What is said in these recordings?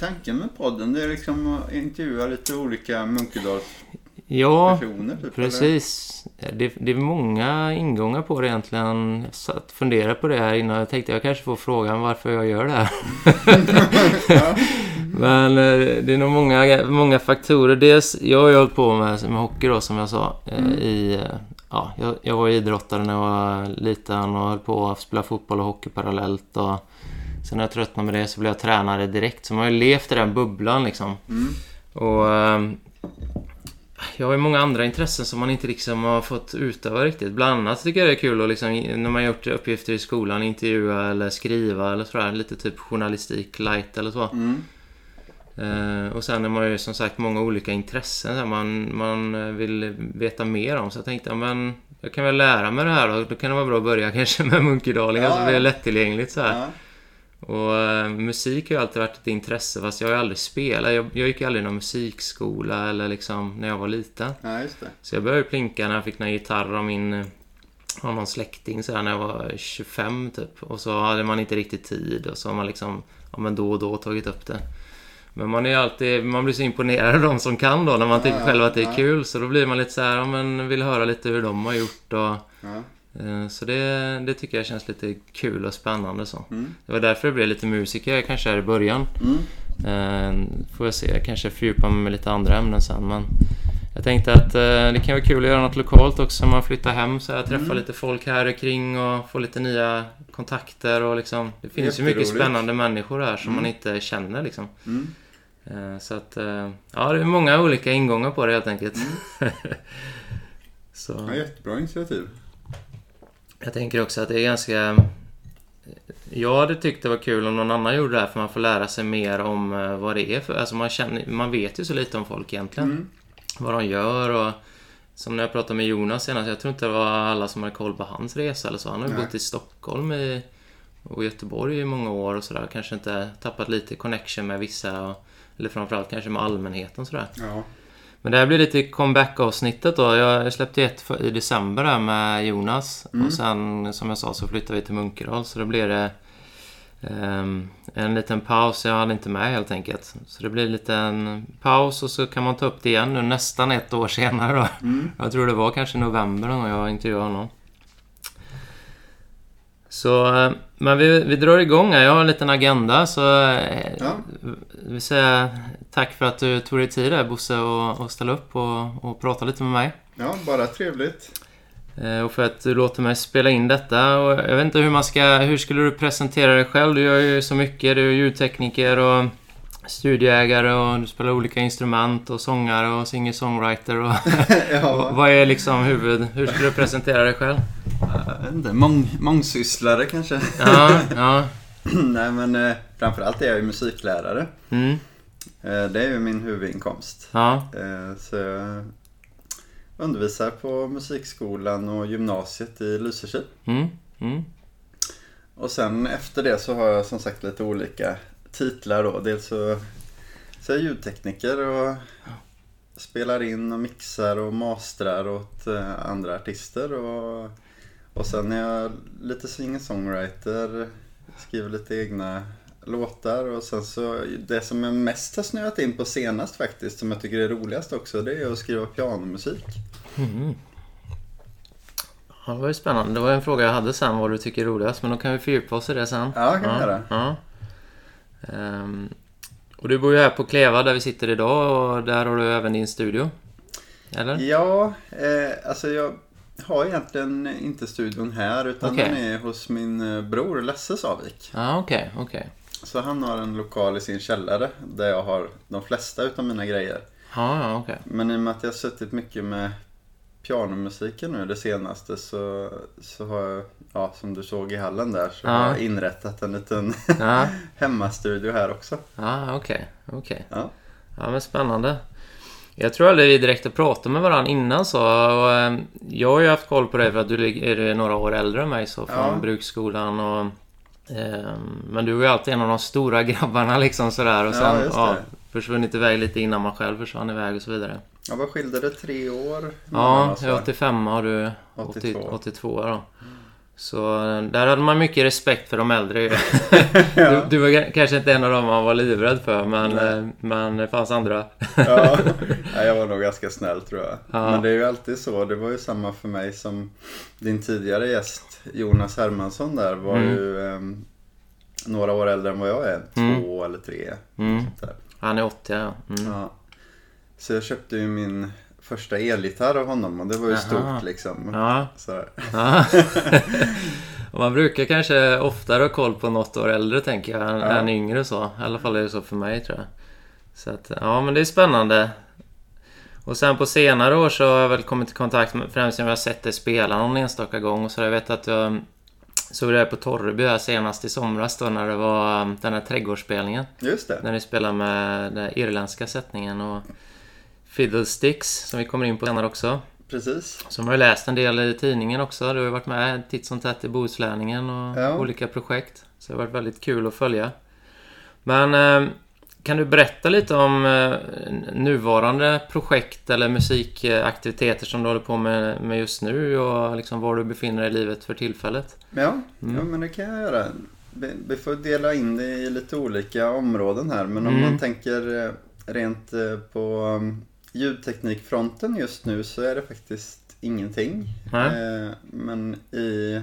tanken med podden? Det är liksom att intervjua lite olika Munkedalspersoner Ja, typ? precis. Det, det är många ingångar på det egentligen. Jag satt funderade på det här innan. Jag tänkte jag kanske får frågan varför jag gör det här. Men eh, det är nog många, många faktorer. Dels, jag har ju hållit på med, med hockey då som jag sa. eh, Mm. I, eh, ja, jag, jag var idrottare när jag var liten och höll på att spela fotboll och hockey parallellt. Och sen när jag tröttnade med det så blev jag tränare direkt. Så man har ju levt i den bubblan liksom. Mm. Och ehm, jag har ju många andra intressen som man inte liksom har fått utöva riktigt. Bland annat tycker jag det är kul att liksom, när man gjort uppgifter i skolan, intervjua eller skriva eller sådär. Lite typ journalistik light eller så. Mm. Eh, och sen har man ju som sagt många olika intressen som man, man vill veta mer om. Så jag tänkte, ja, men jag kan väl lära mig det här då. Då kan det vara bra att börja kanske med Munkedalingen Ja, blir det lättillgängligt så här. Ja. Och eh, musik har ju alltid varit ett intresse fast jag har ju aldrig spelat. Jag, jag gick ju aldrig någon musikskola eller liksom när jag var liten. ja, just det. Så jag började plinka när jag fick någon gitarr av min eh, av någon släkting så här när jag var 25 typ. Och så hade man inte riktigt tid och så har man liksom ja, men då och då tagit upp det. Men man är alltid, man blir så imponerad av de som kan då när man tycker Ja, själv att det är ja. kul. Så då blir man lite så här, ja men vill höra lite hur de har gjort och Ja. Så det, det tycker jag känns lite kul och spännande så. Mm. Det var därför det blev lite musiker kanske här i början. Mm. Eh, Får jag se, jag kanske fördjupa mig med lite andra ämnen sen men jag tänkte att eh, det kan vara kul att göra något lokalt också när man flyttar hem så här, träffa Mm. lite folk här kring och få lite nya kontakter och liksom Det finns ju mycket spännande människor här som Mm. man inte känner liksom. Mm. Eh, Så att, eh, ja det är många olika ingångar på det helt enkelt. så. Ja, jättebra initiativ. Jag tänker också att det är ganska... Jag hade tyckt det var kul om någon annan gjorde det här för man får lära sig mer om eh, vad det är för... Alltså man, känner, man vet ju så lite om folk egentligen. Mm. Vad de gör och... Som när jag pratade med Jonas senast, jag tror inte det var alla som hade koll på hans resa eller så. Han har ju bott i Stockholm i, och Göteborg i många år och sådär. Kanske inte tappat lite connection med vissa. Och, eller framförallt kanske med allmänheten sådär. Ja. Men det här blir lite comeback-avsnittet då. Jag släppte ett för- i december här med Jonas. Mm. Och sen som jag sa så flyttade vi till Munkedal. Så då blir det ehm, en liten paus. Jag hade inte med helt enkelt. Så det blir en liten paus och så kan man ta upp det igen nu nästan ett år senare då. Mm. Jag tror det var kanske november när jag intervjuade honom. Så, eh, men vi, vi drar igång här. Jag har en liten agenda så eh, Ja. vill säga tack för att du tog dig tid där Bosse och, och ställa upp och, och prata lite med mig. ja, bara trevligt. Eh, och för att du låter mig spela in detta. Och jag vet inte hur man ska... Hur skulle du presentera dig själv? Du gör ju så mycket. Du är ljudtekniker och studieägare och du spelar olika instrument och sångare och singer-songwriter och... ja, vad är liksom huvud... Hur skulle du presentera dig själv? jag vet inte, mång, mångsysslare kanske. Ja, ja. Nej, men eh, framförallt är jag ju musiklärare. Mm, det är ju min huvudinkomst. ja. Eh, så jag undervisar på musikskolan och gymnasiet i Lysekil. Mm, mm. Och sen efter det så har jag som sagt lite olika titlar då. Dels så, så är jag ljudtekniker och spelar in och mixar och mastrar åt eh, andra artister. Och, och sen är jag lite singer-songwriter, skriver lite egna låtar och sen så det som jag mest har snöat in på senast faktiskt som jag tycker är roligast också det är att skriva pianomusik. Mm. Ja, det var ju spännande. Det var en fråga jag hade sen vad du tycker är roligast. Men då kan vi fördjupa oss i det sen. Ja, kan vi göra. Ja. Ehm, och du bor ju här på Kleva där vi sitter idag och där har du även din studio. Eller? Ja, eh, alltså jag har egentligen inte studion här utan Okej. den är hos min eh, bror Lasse Savik. Ja, okej, okej. Så han har en lokal i sin källare där jag har de flesta utav mina grejer. Ja, ja, okej. Men i och med att jag har suttit mycket med pianomusiken nu det senaste så, så har jag, ja som du såg i hallen där, så Ja. har jag inrättat en liten Ja, hemmastudio här också. ja okej, okej. Ja. Ja, men spännande. Jag tror aldrig vi direkt har pratat med varandra innan så. Och, ehm, jag har ju haft koll på dig för att du är några år äldre än mig så från Ja. bruksskolan och Men du var ju alltid en av de stora grabbarna liksom sådär och Ja, sen det. ja, försvunnit iväg lite innan man själv försvann iväg och så vidare. Ja, vad skilde det? Tre år? Ja, jag är va? 85 och du 82. 82, 82 då. Så eh, där hade man mycket respekt för de äldre. du, du var kanske inte en av dem man var livrädd för men, Nej. eh, men det fanns andra. Ja, ja, jag var nog ganska snäll tror jag. Ja. Men det är ju alltid så. Det var ju samma för mig som din tidigare gäst Jonas Hermansson där var Mm. ju ehm, några år äldre än vad jag är. Två Mm. eller tre. Mm. Han är 80 ja. Mm. Ja. Så jag köpte ju min första elgitarr av honom och det var ju Jaha. stort liksom. Ja. Så, Ja. Man brukar kanske oftare ha koll på något år äldre tänker jag än, Ja. än yngre så. I alla fall är det så för mig tror jag. Så att, ja men det är spännande. Och sen på senare år så har jag väl kommit i kontakt med, främst när jag har sett dig spela någon enstaka gång. Och så jag vet att jag såg det på Torreby här senast i somras då när det var um, den här trädgårdsspelningen. just det. När ni spelar med den irländska sättningen och Fiddlesticks som vi kommer in på senare också. Precis. Som har läst en del i tidningen också. Du har varit med titt som tätt i Bohuslänningen och Ja. olika projekt. Så det har varit väldigt kul att följa. Men eh, kan du berätta lite om eh, nuvarande projekt eller musikaktiviteter som du håller på med, just nu och liksom var du befinner dig i livet för tillfället? Ja, Mm. ja men det kan jag göra. Vi, får dela in det i lite olika områden här. Men om Mm. man tänker eh, rent på um, ljudteknikfronten just nu så är det faktiskt ingenting. Eh, Men i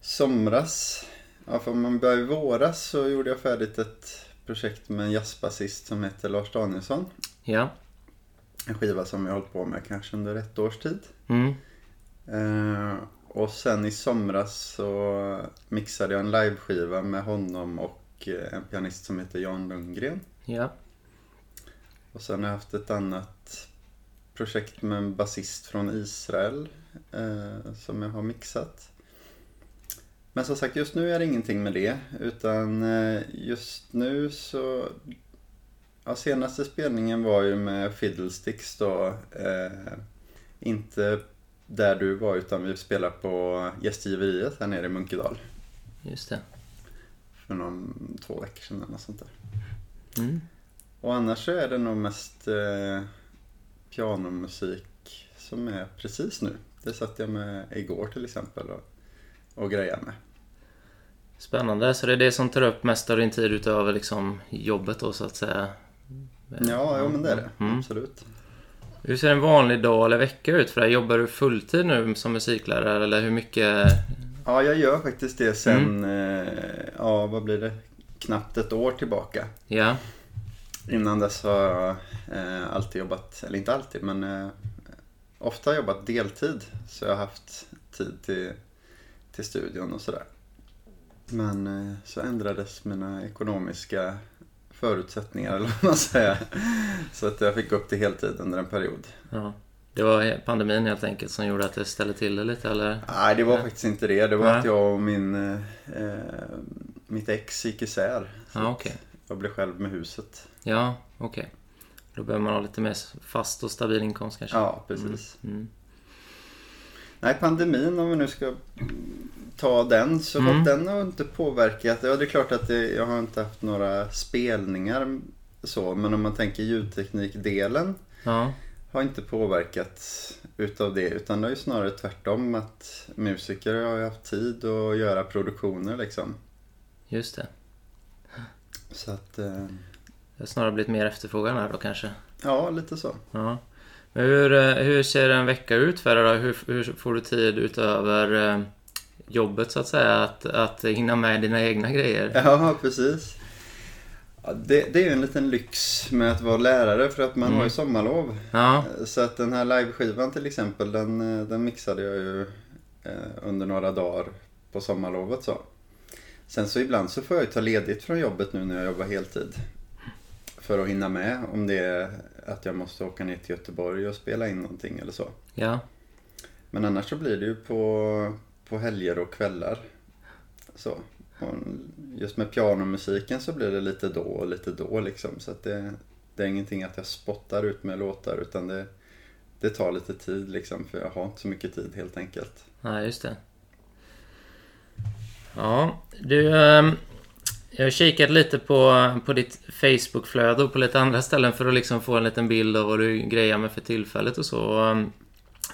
somras, ja för om man börjar i våras så gjorde jag färdigt ett projekt med en jazzbasist som heter Lars Danielsson. Ja. En skiva som jag har hållit på med kanske under ett års tid. Mm. Eh, och sen i somras så mixade jag en liveskiva med honom och eh, en pianist som heter Jan Lundgren. Ja. Och sen har jag haft ett annat projekt med en basist från Israel eh, som jag har mixat. Men som sagt, just nu är det ingenting med det. Utan eh, just nu så... Ja, senaste spelningen var ju med Fiddlesticks då. Eh, inte där du var utan vi spelade på gästgiveriet här nere i Munkedal. Just det. För någon, två veckor sedan eller något sånt där. Mm. Och annars så är det nog mest eh, pianomusik som är precis nu. Det satt jag med igår till exempel och, och grejade med. Spännande. Så det är det som tar upp mest av din tid utöver liksom jobbet då så att säga? Ja, ja men det är det. Mm. Absolut. Hur ser en vanlig dag eller vecka ut för dig? Jobbar du fulltid nu som musiklärare eller hur mycket? Ja, jag gör faktiskt det sen, eh, ja vad blir det, knappt ett år tillbaka. Ja, Innan dess har jag eh, alltid jobbat, eller inte alltid, men eh, ofta jobbat deltid. Så jag har haft tid till, till studion och sådär. Men eh, så ändrades mina ekonomiska förutsättningar, eller vad man säger. Så att jag fick gå upp till heltid under en period. ja. Det var pandemin helt enkelt som gjorde att det ställde till det lite eller? Nej, det var faktiskt inte det. Det var Nej. att jag och min, eh, mitt ex gick isär. Så att okej. Jag blev själv med huset. Ja, okej. Då behöver man ha lite mer fast och stabil inkomst kanske? Ja, precis. Mm. Nej, pandemin om vi nu ska ta den så Mm. har den har inte påverkat. Ja, det är klart att det, jag har inte haft några spelningar så, men om man tänker ljudteknikdelen Ja, har inte påverkats utav det utan det är ju snarare tvärtom att musiker har haft tid att göra produktioner liksom. just det. Så att, eh, Det har snarare blivit mer efterfrågan här då kanske? ja lite så. Ja. Men hur, eh, hur ser en vecka ut för dig då? Hur, hur får du tid utöver eh, jobbet så att säga att, att hinna med dina egna grejer? Ja, precis. Det, det är ju en liten lyx med att vara lärare för att man Mm. har ju sommarlov. Ja, Så att den här liveskivan till exempel, den, eh, den mixade jag ju eh, under några dagar på sommarlovet så. Sen så ibland så får jag ju ta ledigt från jobbet nu när jag jobbar heltid. För att hinna med om det är att jag måste åka ner till Göteborg och spela in någonting eller så. ja, Men annars så blir det ju på, på helger och kvällar. Så. Och just med pianomusiken så blir det lite då och lite då liksom. Så att det, det är ingenting att jag spottar ut med låtar utan det, det tar lite tid liksom. För jag har inte så mycket tid helt enkelt. nej just det. Ja, du... ehm, jag har kikat lite på, på ditt Facebook-flöde och på lite andra ställen för att liksom få en liten bild av vad du grejar med för tillfället och så. Ehm,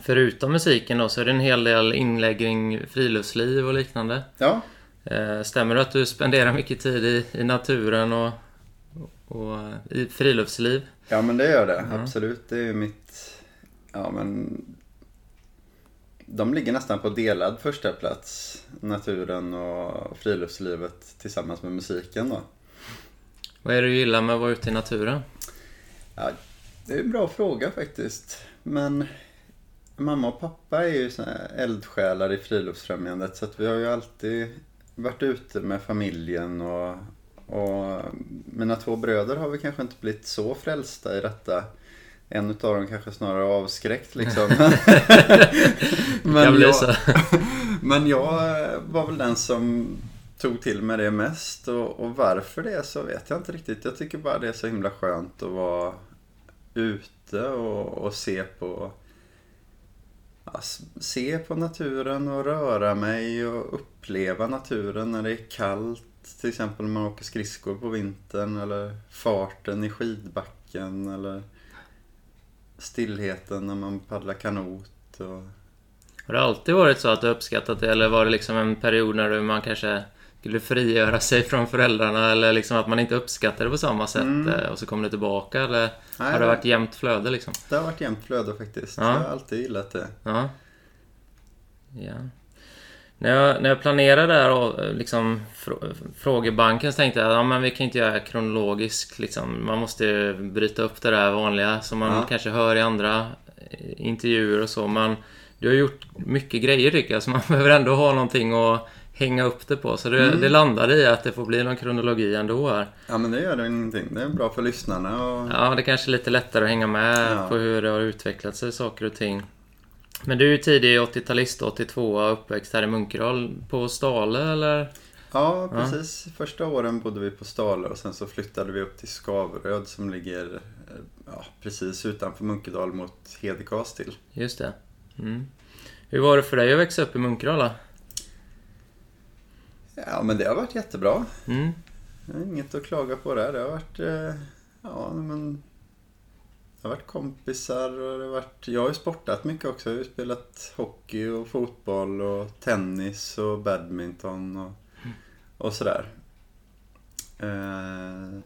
Förutom musiken då så är det en hel del inlägg kring friluftsliv och liknande. Ja, Eh, Stämmer det att du spenderar mycket tid i, i naturen och, och eh, i friluftsliv? ja men det gör det. Absolut. Det är ju mitt... Ja men... De ligger nästan på delad första plats Naturen och friluftslivet tillsammans med musiken då. Vad är det du gillar med att vara ute i naturen? Ja, det är en bra fråga faktiskt. Men mamma och pappa är ju eldsjälar i friluftsfrämjandet så vi har ju alltid varit ute med familjen och, och mina två bröder har vi kanske inte blivit så frälsta i detta. En utav dem kanske snarare avskräckt liksom. Bli jag, men jag var väl den som tog till mig det mest och, och varför det så vet jag inte riktigt. Jag tycker bara det är så himla skönt att vara ute och, och se på ja, se på naturen och röra mig och uppleva naturen när det är kallt. Till exempel när man åker skridskor på vintern eller farten i skidbacken eller stillheten när man paddlar kanot. Och... Har det alltid varit så att du uppskattat det eller var det liksom en period när du- man kanske skulle frigöra sig från föräldrarna eller liksom att man inte uppskattade det på samma sätt Mm. eh, och så kom det tillbaka eller Nej, har det varit jämnt flöde liksom? det har varit jämnt flöde faktiskt. Ja. Jag har alltid gillat det. Ja. ja. När jag, när jag planerade där och liksom frå- frågebanken så tänkte jag att ja, men vi kan inte göra kronologiskt liksom. Man måste bryta upp det där vanliga som man Ja. kanske hör i andra eh, intervjuer och så. Men du har gjort mycket grejer tycker jag så man behöver ändå ha någonting att hänga upp det på. Så det, Mm. det landade i att det får bli någon kronologi ändå här. Ja men det gör det ingenting. Det är bra för lyssnarna. Och... Ja, det kanske är lite lättare att hänga med Ja. på hur det har utvecklat sig, saker och ting. Men du är ju tidig 80-talist, 82 uppväxt här i Munkedal. På Stale eller? Ja, precis. Första åren bodde vi på Stale och sen så flyttade vi upp till Skaveröd som ligger eh, ja, precis utanför Munkedal mot Hedekas till. Just det. Mm. Hur var det för dig att växa upp i Munkedal? Ja, men det har varit jättebra. Mm. Inget att klaga på där. Det har varit, eh, ja men... Det har varit kompisar och det har varit... Jag har ju sportat mycket också. Jag har ju spelat hockey och fotboll och tennis och badminton och, och sådär. Eh,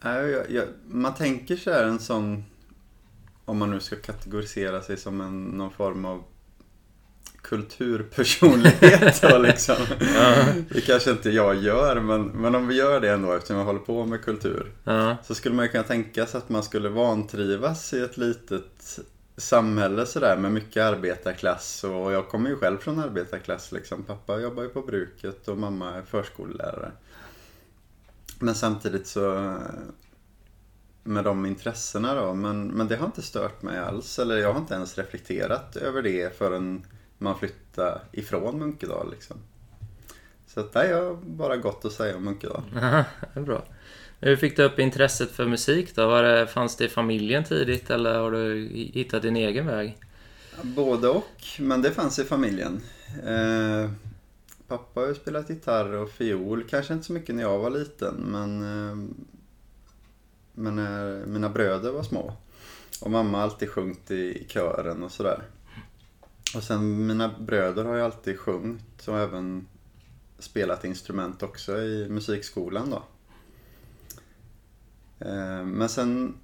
jag, jag, man tänker sig här en sån... Om man nu ska kategorisera sig som en, någon form av kulturpersonlighet då liksom. Det kanske inte jag gör, men, men om vi gör det ändå eftersom jag håller på med kultur. Ja. Så skulle man ju kunna tänka sig att man skulle vantrivas i ett litet samhälle sådär med mycket arbetarklass. Och jag kommer ju själv från arbetarklass liksom. Pappa jobbar ju på bruket och mamma är förskollärare. Men samtidigt så med de intressena då. Men, men det har inte stört mig alls. Eller jag har inte ens reflekterat över det förrän man flyttade ifrån Munkedal liksom. Så att nej, jag har bara gott att säga om Munkedal. Det är bra. Hur fick du upp intresset för musik då? Var det, fanns det i familjen tidigt eller har du hittat din egen väg? Både och, men det fanns i familjen. Eh, pappa har ju spelat gitarr och fiol, kanske inte så mycket när jag var liten, men, eh, men när mina bröder var små. Och mamma har alltid sjungit i, i kören och sådär. Och sen mina bröder har ju alltid sjungit och även spelat instrument också i musikskolan då. Eh, men sen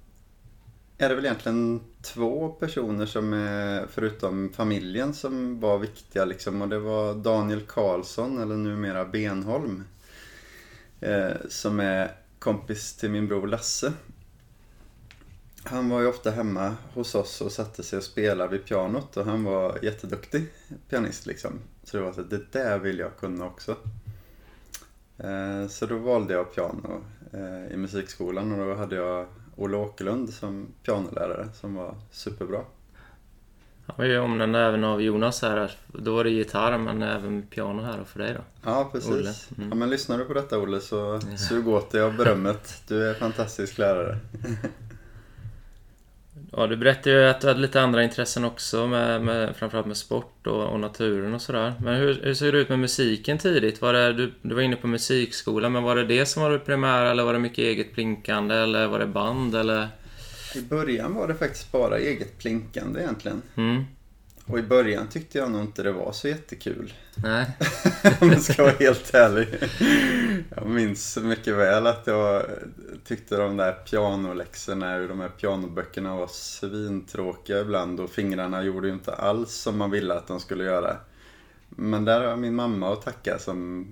är det väl egentligen två personer som är, förutom familjen, som var viktiga liksom. Och det var Daniel Karlsson, eller numera Benholm. Eh, som är kompis till min bror Lasse. Han var ju ofta hemma hos oss och satte sig och spelade vid pianot och han var jätteduktig pianist liksom. Så det var så att det där vill jag kunna också. Eh, Så då valde jag piano eh, i musikskolan och då hade jag Olle Åkerlund som pianolärare som var superbra. Han var ju omnämnd även av Jonas här. Då var det gitarr men även piano här och för dig då. Ja, precis. Mm. Ja, men lyssnar du på detta Olle så sug åt dig av berömmet. Du är en fantastisk lärare. Ja, du berättade ju att du hade lite andra intressen också, med, med, framförallt med sport och, och naturen och sådär. Men hur, hur ser det ut med musiken tidigt? Var det, du, du var inne på musikskolan, men var det det som var det primära eller var det mycket eget plinkande eller var det band eller? I början var det faktiskt bara eget plinkande egentligen. Mm. Och i början tyckte jag nog inte det var så jättekul. Nej. Om jag ska vara helt ärlig. Jag minns mycket väl att jag tyckte de där pianoläxorna ur de här pianoböckerna var svintråkiga ibland och fingrarna gjorde ju inte alls som man ville att de skulle göra. Men där har jag min mamma att tacka som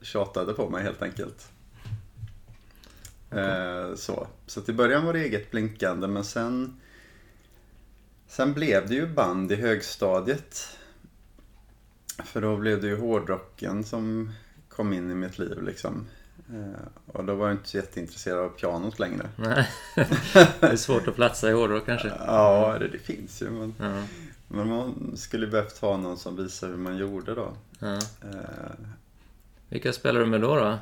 tjatade på mig helt enkelt. Eh, så. så till början var det eget blinkande men sen Sen blev det ju band i högstadiet. För då blev det ju hårdrocken som kom in i mitt liv liksom. Eh, och då var jag inte så jätteintresserad av pianot längre. Nej. Det är svårt att platsa i hårdrock kanske. Ja, det, det finns ju. Men, Ja. men man skulle behövt ha någon som visar hur man gjorde då. Ja. Eh, Vilka spelar du med då? då?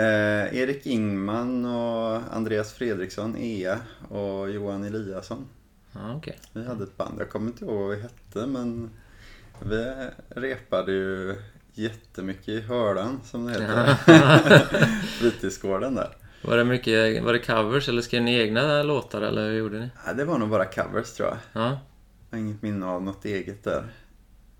eh, Erik Ingman och Andreas Fredriksson, Ea och Johan Eliasson. Ja, okej. Vi hade ett band, jag kommer inte ihåg vad vi hette men vi repade ju jättemycket i Hördan som det heter. Fritidsgården där. Var det mycket, var det covers eller skrev ni egna låtar eller hur gjorde ni? Ja, det var nog bara covers tror jag. Ja. Jag har inget minne av något eget där.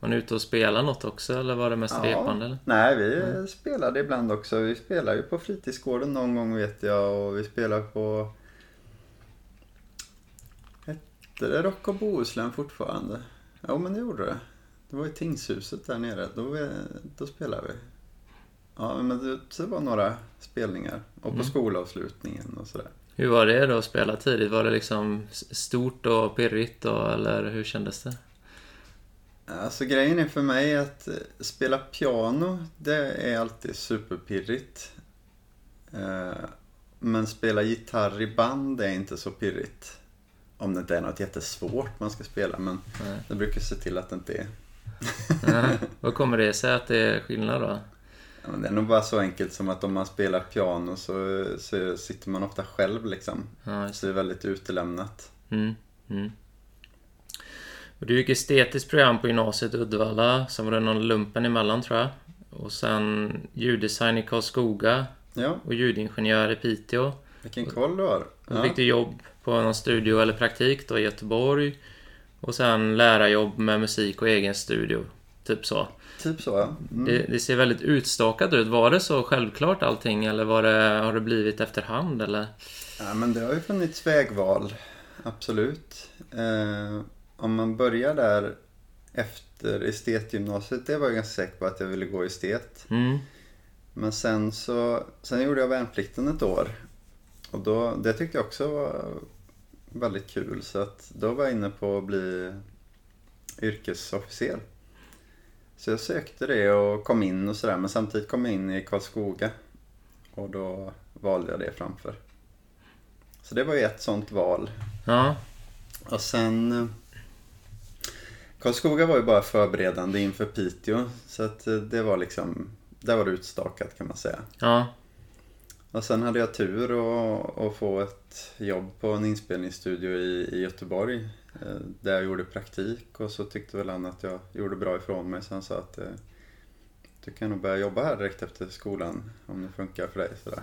Var ni ute och spelade något också eller var det mest repande eller? Nej, vi spelade ibland också. Vi spelar ju på fritidsgården någon gång vet jag och vi spelar på... Hette det Rock och Bohuslän fortfarande? Jo, men det gjorde det. Det var i tingshuset där nere. Då, då spelade vi. Ja, men det, det var några spelningar. Och på Mm. skolavslutningen och sådär. Hur var det då att spela tidigt? Var det liksom stort och pirrigt då eller hur kändes det? Alltså grejen är för mig att eh, spela piano, det är alltid superpirrigt. Eh, Men spela gitarr i band är inte så pirrigt. Om det inte är något jättesvårt man ska spela, men Nej. jag brukar se till att det inte är. Ja. Vad kommer det sig att det är skillnad då? Ja, Det är nog bara så enkelt som att om man spelar piano så, så sitter man ofta själv liksom. Ja, Så det är väldigt utelämnat. Mm, mm. Och du gick estetiskt program på gymnasiet i Uddevalla. Sen var det någon lumpen emellan tror jag. Och sen ljuddesign i Karlskoga Ja, och ljudingenjör i Piteå. vilken koll du har. Så Ja. fick du jobb på någon studio eller praktik då i Göteborg. Och sen lärarjobb med musik och egen studio. Typ så. Typ så ja. Mm. Det, det ser väldigt utstakat ut. Var det så självklart allting eller var det, har det blivit efterhand eller? Ja, men det har ju funnits vägval. Absolut. Eh, om man börjar där efter estetgymnasiet, det var jag ganska säker på att jag ville gå estet. Mm. Men sen så, sen gjorde jag värnplikten ett år. Och då, det tyckte jag också var väldigt kul. Så att då var jag inne på att bli yrkesofficer. Så jag sökte det och kom in och sådär. Men samtidigt kom jag in i Karlskoga. Och då valde jag det framför. Så det var ju ett sånt val. Ja, Och sen... eh, Karlskoga var ju bara förberedande inför Piteå. Så att eh, det var liksom... Där var det utstakat kan man säga. ja, och sen hade jag tur att, att få ett jobb på en inspelningsstudio i, i Göteborg. Eh, där jag gjorde praktik och så tyckte väl han att jag gjorde bra ifrån mig. Så han sa att eh, du kan nog börja jobba här direkt efter skolan om det funkar för dig. Sådär.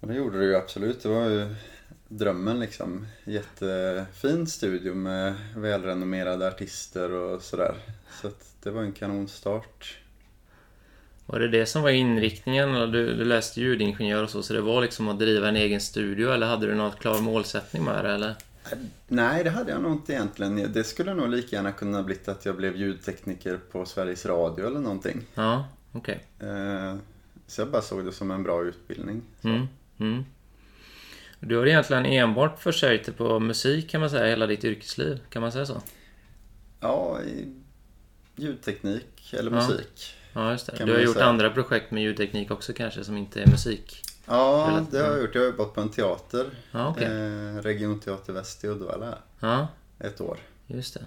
Och det gjorde det ju absolut. Det var ju drömmen liksom. Jättefin studio med välrenommerade artister och sådär. Så att det var en kanonstart. Var det det som var inriktningen? Eller du, du läste ljudingenjör och så, så det var liksom att driva en egen studio eller hade du något klar målsättning med det eller? Nej, det hade jag nog inte egentligen. Det skulle nog lika gärna kunna blivit att jag blev ljudtekniker på Sveriges Radio eller någonting. Ja, okej. Eh, Så jag bara såg det som en bra utbildning. Mm, mm. Du har egentligen enbart försörjt dig på musik kan man säga, hela ditt yrkesliv. Kan man säga så? Ja, ljudteknik eller musik. Ja, just det. Du har gjort säga. andra projekt med ljudteknik också kanske, som inte är musik? Ja, Eller- det har jag gjort. Jag har jobbat på en teater. Ja, okej. Eh, Regionteater Väst i Uddevalla. Ja, Ett år. just det.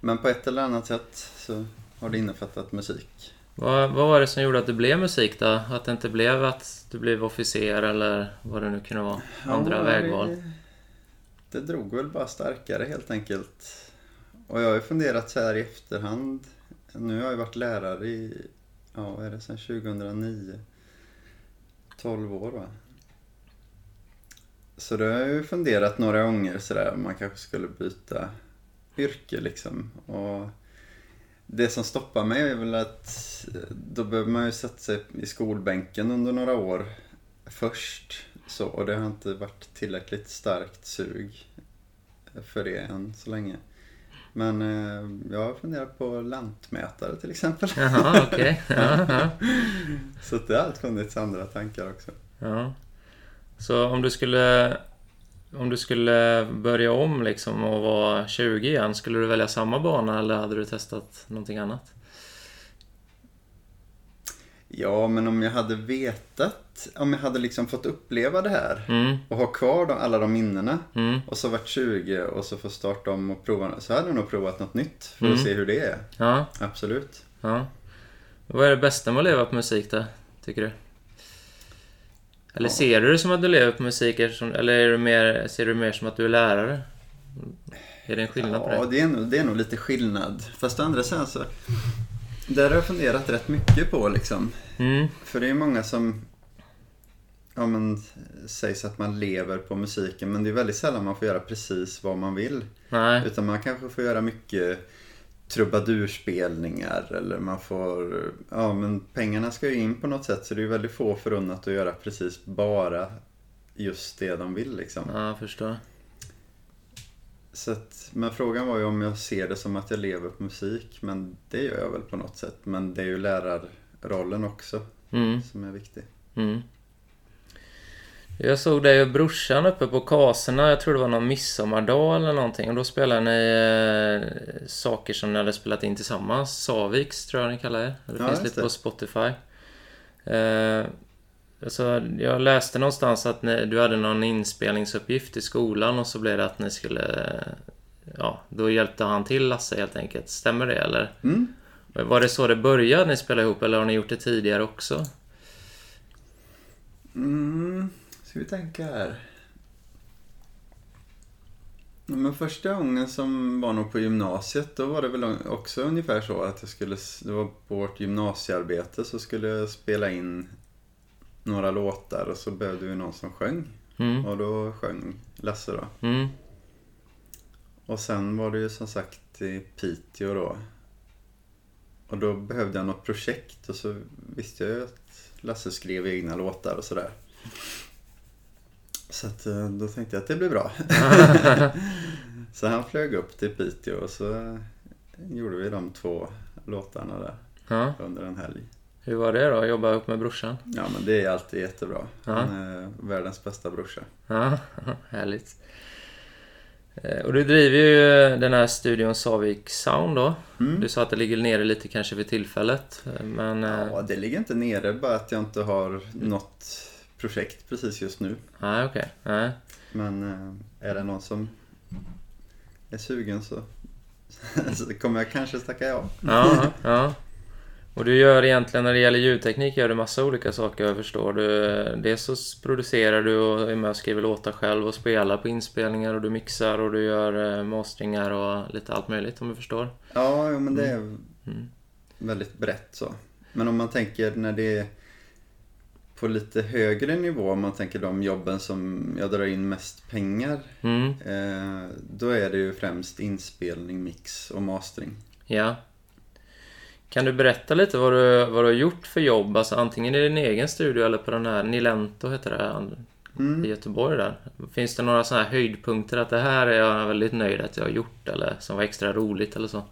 Men på ett eller annat sätt så har det innefattat musik. Vad, vad var det som gjorde att det blev musik då? Att det inte blev att du blev officer eller vad det nu kunde vara? Andra Ja, vägval? Det, det drog väl bara starkare helt enkelt. Och jag har ju funderat så här i efterhand. Nu har jag varit lärare i, ja vad är det, sedan 2009. 12 år va? Så då har jag ju funderat några gånger sådär om man kanske skulle byta yrke liksom. Och det som stoppar mig är väl att då behöver man ju sätta sig i skolbänken under några år först. Så, och det har inte varit tillräckligt starkt sug för det än så länge. Men eh, jag har funderat på lantmätare till exempel. Jaha, okej. Ja. Så det har allt funnits andra tankar också. Ja. Så om du skulle om du skulle börja om liksom och vara 20 igen, skulle du välja samma bana eller hade du testat någonting annat? Ja, men om jag hade vetat, om jag hade liksom fått uppleva det här Mm, och ha kvar de, alla de minnena mm, och så varit 20 och så få starta om och prova, så hade jag nog provat något nytt för Mm. att se hur det är. ja, Absolut. ja. Vad är det bästa med att leva på musik då, tycker du? Eller Ja. ser du det som att du lever på musik eller är du mer, ser du det mer som att du är lärare? Är det en skillnad på Ja, det? det är, nog, det är nog lite skillnad. Fast å andra sidan så, där har jag funderat rätt mycket på liksom. Mm, För det är många som ja, men, sägs att man lever på musiken men det är väldigt sällan man får göra precis vad man vill. nej, Utan man kanske får göra mycket trubadurspelningar eller man får, ja men pengarna ska ju in på något sätt så det är väldigt få förunnat att göra precis bara just det de vill liksom. ja, jag förstår. Så att, men frågan var ju om jag ser det som att jag lever på musik men det gör jag väl på något sätt. Men det är ju lärarrollen också Mm. som är viktig. Mm. Jag såg dig och brorsan uppe på Kaserna, jag tror det var någon midsommardag eller någonting. Och då spelade ni eh, saker som ni hade spelat in tillsammans. Saviks tror jag ni kallar det. Det Ja, finns lite det. på Spotify. Eh, alltså, jag läste någonstans att ni, du hade någon inspelningsuppgift i skolan och så blev det att ni skulle... Ja, då hjälpte han till Lasse helt enkelt. Stämmer det eller? Mm. Var det så det började ni spelade ihop eller har ni gjort det tidigare också? Mm, ska vi tänka här. Men första gången som var nog på gymnasiet, då var det väl också ungefär så att jag skulle, det var på vårt gymnasiearbete så skulle jag spela in några låtar och så behövde vi någon som sjöng. Mm. Och då sjöng Lasse då. Mm. Och sen var det ju som sagt i Piteå då. Och då behövde jag något projekt och så visste jag ju att Lasse skrev egna låtar och sådär. Så att, eh, då tänkte jag att det blir bra. så han flög upp till Piteå och så gjorde vi de två låtarna där Ja. under en helg. Hur var det då, att jobba upp med brorsan? Ja men det är alltid jättebra. Ja. Han är världens bästa brorsa. Ja, härligt. Eh, Och du driver ju den här studion Savik Sound då. Mm. Du sa att det ligger nere lite kanske för tillfället. eh, Men... eh, Ja, det ligger inte nere, bara att jag inte har något projekt precis just nu. Nej, okej. Nej. Men eh, är det någon som är sugen så, så kommer jag kanske tacka ja. Ja, ja. Och du gör egentligen, när det gäller ljudteknik, gör du massa olika saker jag förstår. Du, dels så producerar du och är med och skriver låtar själv och spelar på inspelningar och du mixar och du gör eh, masteringar och lite allt möjligt om du förstår. Ja, jo, men det är Mm. väldigt brett så. Men om man tänker när det är på lite högre nivå, om man tänker de jobben som jag drar in mest pengar, Mm, eh, då är det ju främst inspelning, mix och mastering. ja. Kan du berätta lite vad du, vad du har gjort för jobb? Alltså antingen i din egen studio eller på den här Nilento heter det Mm. i Göteborg där. Finns det några sådana här höjdpunkter att det här är jag väldigt nöjd att jag har gjort eller som var extra roligt eller så?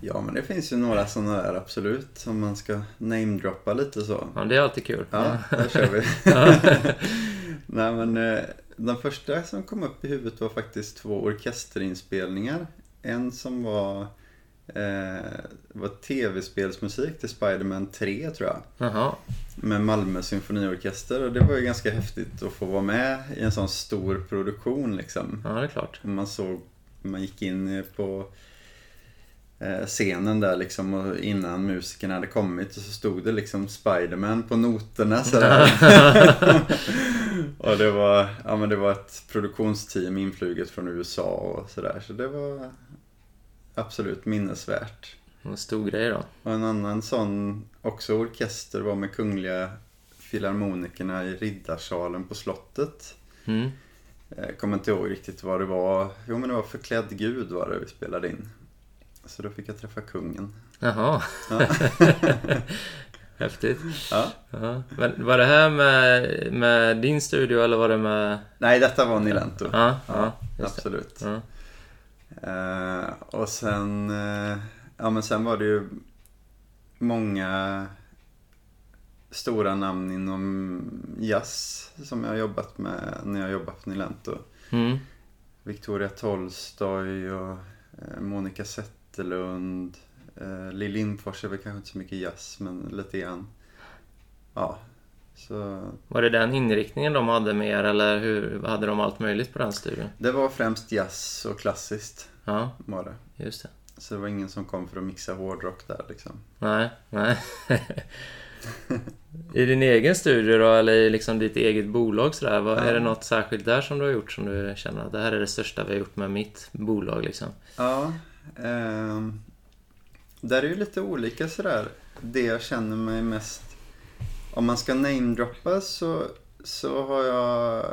Ja, men det finns ju några sådana där absolut, om man ska namedroppa lite så. Ja, det är alltid kul. Ja, då kör vi. Nej men eh, den första som kom upp i huvudet var faktiskt två orkesterinspelningar. En som var, eh, var tv-spelsmusik till Spider-Man 3 tror jag. Jaha. Med Malmö symfoniorkester och det var ju ganska häftigt att få vara med i en sån stor produktion liksom. Ja, det är klart. Man såg, man gick in på eh, scenen där liksom och innan musikerna hade kommit och så stod det liksom Spiderman på noterna sådär. och det var, ja, men det var ett produktionsteam influget från USA och sådär. Så det var absolut minnesvärt. En stor grej då. Och en annan sån, också orkester, var med Kungliga Filharmonikerna i Riddarsalen på slottet. Mm. Jag kommer inte ihåg riktigt vad det var. Jo men det var Förklädd Gud var det vi spelade in. Så då fick jag träffa kungen. Jaha. Ja. Häftigt. Ja. Ja. Men var det här med, med din studio eller var det med... Nej, detta var Nilento. Ja, ja, det. Absolut. Eh, och sen, eh, ja men sen var det ju många stora namn inom jazz som jag har jobbat med när jag jobbat på Nilento. Mm. Victoria Tolstoy och eh, Monica Zetterlund. Lill Lindfors är väl kanske inte så mycket jazz, men lite grann. Ja, så Var det den inriktningen de hade med er eller hur hade de allt möjligt på den studion? det var främst jazz och klassiskt Ja, var det. just det. Så det var ingen som kom för att mixa hårdrock där liksom. Nej, nej. I din egen studio då, eller i liksom ditt eget bolag sådär, vad, är det något särskilt där som du har gjort som du känner att det här är det största vi har gjort med mitt bolag liksom? Ja, ehm, där är ju lite olika sådär. Det jag känner mig mest... Om man ska namedroppa så, så har jag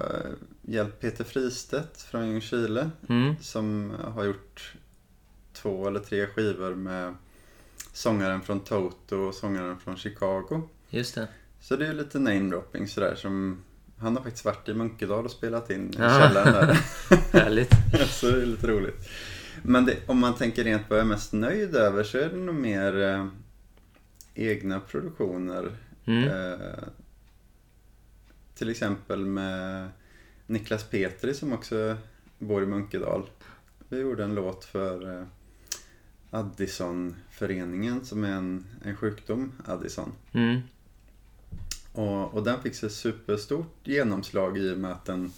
hjälpt Peter Fristedt från Ljungskile Mm, som har gjort två eller tre skivor med sångaren från Toto och sångaren från Chicago. just det. Så det är lite namedropping sådär som... Han har faktiskt varit i Munkedal och spelat in i Ja. källaren där. Härligt. så det är lite roligt. Men det, om man tänker rent vad jag är mest nöjd över så är det nog mer eh, egna produktioner. Mm. Eh, till exempel med Niklas Petri som också bor i Munkedal. Vi gjorde en låt för eh, Addison-föreningen som är en, en sjukdom, Addison. Mm. Och, och den fick så superstort genomslag i och med att den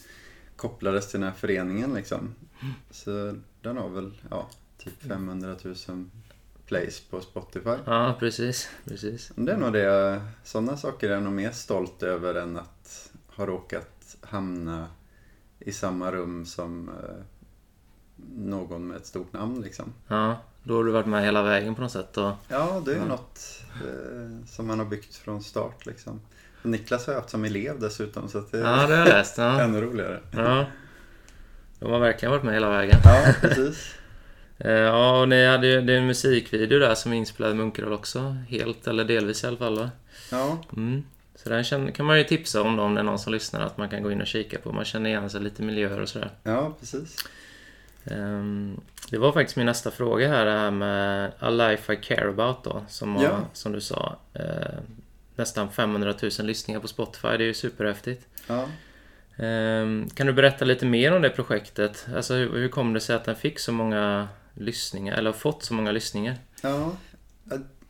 kopplades till den här föreningen liksom. Så den har väl, ja, typ 500 000 plays på Spotify. Ja, precis. precis. Det är nog det, sådana saker är jag nog mer stolt över än att ha råkat hamna i samma rum som eh, någon med ett stort namn liksom. Ja, då har du varit med hela vägen på något sätt och... Ja, det är ju Ja. något eh, som man har byggt från start liksom. Och Niklas har jag haft som elev dessutom så det är Ja, det har jag läst. Ja. ännu roligare. ja. De har verkligen varit med hela vägen. Ja, precis. Eh, Ja, och ni hade ju det är en musikvideo där som är inspelad i Munkedal också. Helt eller delvis i alla fall va? Ja, Mm. Så den kan man ju tipsa om då, om det är någon som lyssnar att man kan gå in och kika på. Man känner igen sig lite miljöer och sådär. ja precis. Ehm, Det var faktiskt min nästa fråga här, det här med A Life I Care About då. Som, har, Ja. som du sa, eh, nästan 500 000 lyssningar på Spotify. Det är ju superhäftigt. Ja. Ehm, Kan du berätta lite mer om det projektet? Alltså hur, hur kom det sig att den fick så många lyssningar, eller har fått så många lyssningar? Ja,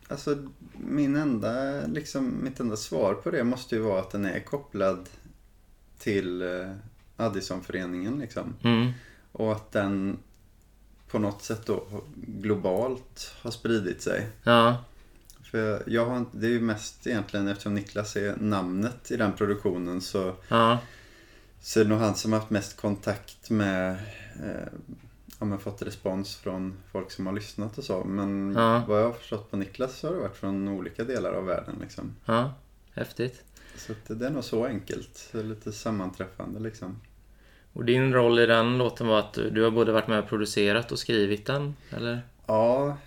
alltså min enda, liksom, mitt enda svar på det måste ju vara att den är kopplad till eh, Addisonföreningen liksom. Mm. Och att den på något sätt då globalt har spridit sig. Ja, För jag har det är ju mest egentligen eftersom Niklas är namnet i den produktionen så, ja, så är det nog han som har haft mest kontakt med eh, ja, men fått respons från folk som har lyssnat och så. Men Ja. vad jag har förstått på Niklas så har det varit från olika delar av världen liksom. ja. Häftigt. Så att det är nog så enkelt. Det lite sammanträffande liksom. Och din roll i den låten var att du, har både varit med och producerat och skrivit den, eller? Ja,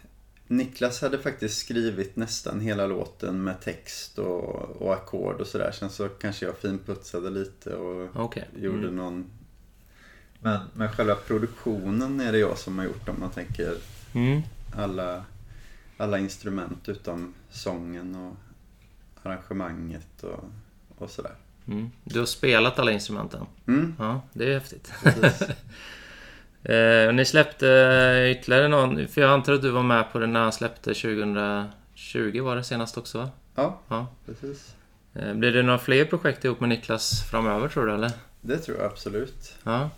Niklas hade faktiskt skrivit nästan hela låten med text och, och ackord och sådär. Sen så kanske jag finputsade lite och gjorde Mm. någon... Men, men själva produktionen är det jag som har gjort om man tänker Mm. alla, alla instrument utom sången och arrangemanget och, och sådär. Mm. Du har spelat alla instrumenten? Mm, Ja, det är häftigt. Eh, ni släppte ytterligare någon, för jag antar att du var med på den när han släppte 2020 var det senast också va? Ja, Ja. precis. Eh, blir det några fler projekt ihop med Niklas framöver tror du eller? Det tror jag absolut. Ja.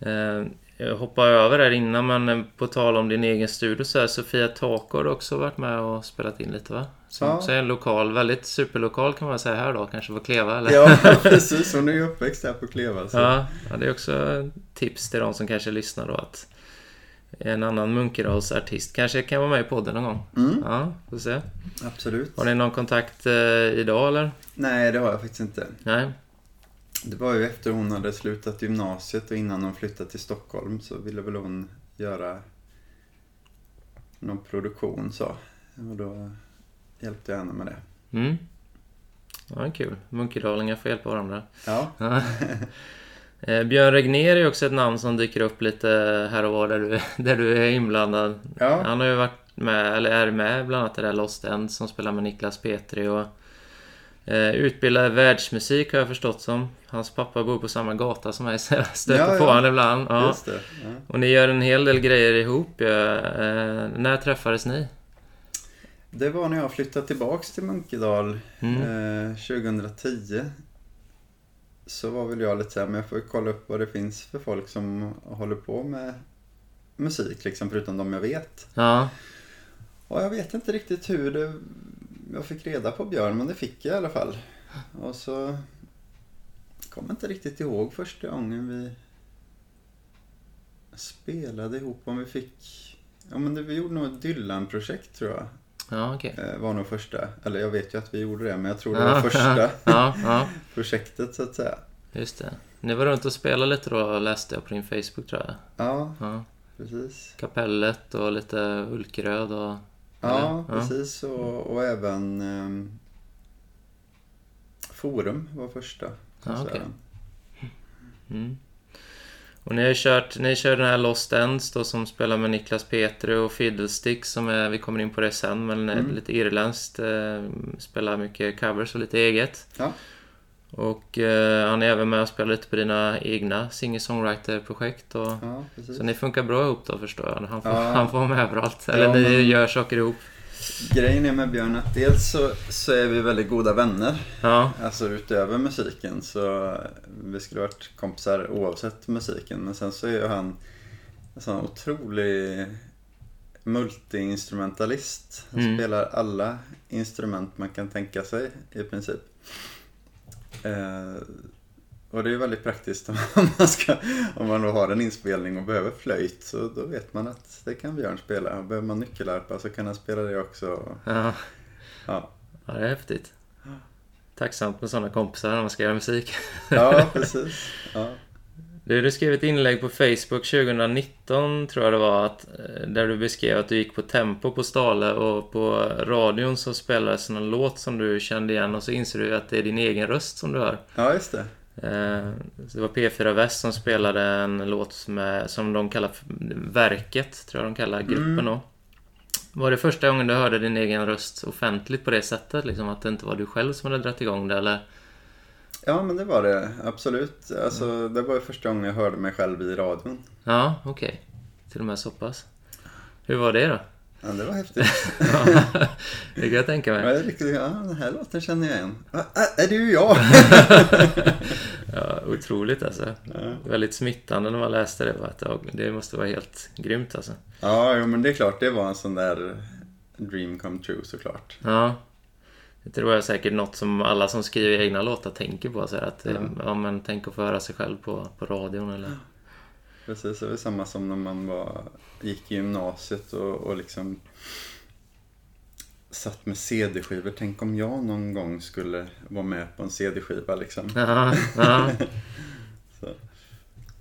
Eh, jag hoppade över där innan men eh, på tal om din egen studio så här, Sofia Taco har också varit med och spelat in lite va? Som Ja. också är en lokal, väldigt superlokal kan man säga här då, kanske på Kleva eller? Ja, precis. Hon är ju uppväxt här på Kleva. Så. Ja, ja, det är också tips till de som kanske lyssnar då att en annan Munkedalsartist kanske kan vara med i podden någon gång. Mm, Ja, får se. absolut. Har ni någon kontakt eh, idag eller? Nej, det har jag faktiskt inte. Nej? Det var ju efter hon hade slutat gymnasiet och innan hon flyttade till Stockholm så ville väl hon göra någon produktion så. Och då hjälpte jag henne med det. Mm. Ja, kul. Munkedalingar får hjälpa varandra. Ja, Ja. Eh, Björn Regnér är också ett namn som dyker upp lite här och var där du, där du är inblandad. ja, Han har ju varit med, eller är med bland annat i det där Lost End som spelar med Niklas Petri och eh, utbildar världsmusik har jag förstått som. Hans pappa bor på samma gata som mig så jag stöter Ja, på ja. honom ibland. Ja. just det. Ja. Och ni gör en hel del grejer ihop. Ja. Eh, när träffades ni? Det var när jag flyttade tillbaks till Munkedal Mm. eh, 2010. Så var väl jag lite såhär, men jag får kolla upp vad det finns för folk som håller på med musik liksom, förutom de jag vet. Ja, Och jag vet inte riktigt hur det, jag fick reda på Björn, men det fick jag i alla fall. Och så kommer inte riktigt ihåg första gången vi spelade ihop, om vi fick... Ja men det, vi gjorde nog ett Dylan-projekt tror jag. ja okej. Eh, var nog första, eller jag vet ju att vi gjorde det, men jag tror det var första Ja, projektet så att säga. just det. Ni var runt och spelade lite då, läste jag på din Facebook tror jag. Ja, Ja. precis. Kapellet och lite Ulkröd och... Ja? Ja. precis. Och, och även ehm, Forum var första konserten. okej. Mm. Och ni har kört, ni kör den här Lost Ends då som spelar med Niklas Petri och Fiddlesticks som är, vi kommer in på det sen, men Mm. lite irländskt. Eh, spelar mycket covers och lite eget. Ja. Och eh, han är även med och spelar lite på dina egna singer-songwriter-projekt. Och, Ja. Så ni funkar bra ihop då förstår jag. Han får, Ja. han får vara med överallt. Eller Ja, ni men- gör saker ihop. Grejen är med Björn att dels så, så är vi väldigt goda vänner. Ja, Alltså utöver musiken så vi skulle varit kompisar oavsett musiken. Men sen så är ju han en sån otrolig multiinstrumentalist. Han Mm. spelar alla instrument man kan tänka sig i princip. Eh, och det är väldigt praktiskt om man, ska, om man då har en inspelning och behöver flöjt så då vet man att det kan Björn spela. Och behöver man nyckelharpa så kan han spela det också. ja. Ja, ja det är häftigt. Tacksamt med sådana kompisar när man ska göra musik. ja precis. Ja. Du, du skrev ett inlägg på Facebook 2019 tror jag det var, att, eh, där du beskrev att du gick på Tempo på Stale och på radion så spelades någon låt som du kände igen och så inser du att det är din egen röst som du hör. ja, just det. Eh, så Det var P4 Väst som spelade en låt med, som de kallar Verket, tror jag de kallar gruppen Mm. då. Var det första gången du hörde din egen röst offentligt på det sättet? Liksom att det inte var du själv som hade dragit igång det eller? Ja, men det var det. Absolut. Alltså, det var första gången jag hörde mig själv i radion. Ja, okej. Till och med så pass. Hur var det då? Ja, det var häftigt. det kan jag tänka Ja, mig. jag riktigt, ja, den här låten känner jag igen. Ä- Är det ju jag? Ja, otroligt alltså. Ja, Väldigt smittande när man läste det. Att, ja, det måste vara helt grymt alltså. ja jo, men det är klart. Det var en sån där dream come true såklart. Ja. Det tror jag är säkert något som alla som skriver egna låtar tänker på. Så att, Ja. ja. ja, men tänk att få höra sig själv på, på radion eller... Precis, det var samma som när man var, gick i gymnasiet och, och liksom satt med CD-skivor. Tänk om jag någon gång skulle vara med på en CD-skiva liksom. Ja, ja.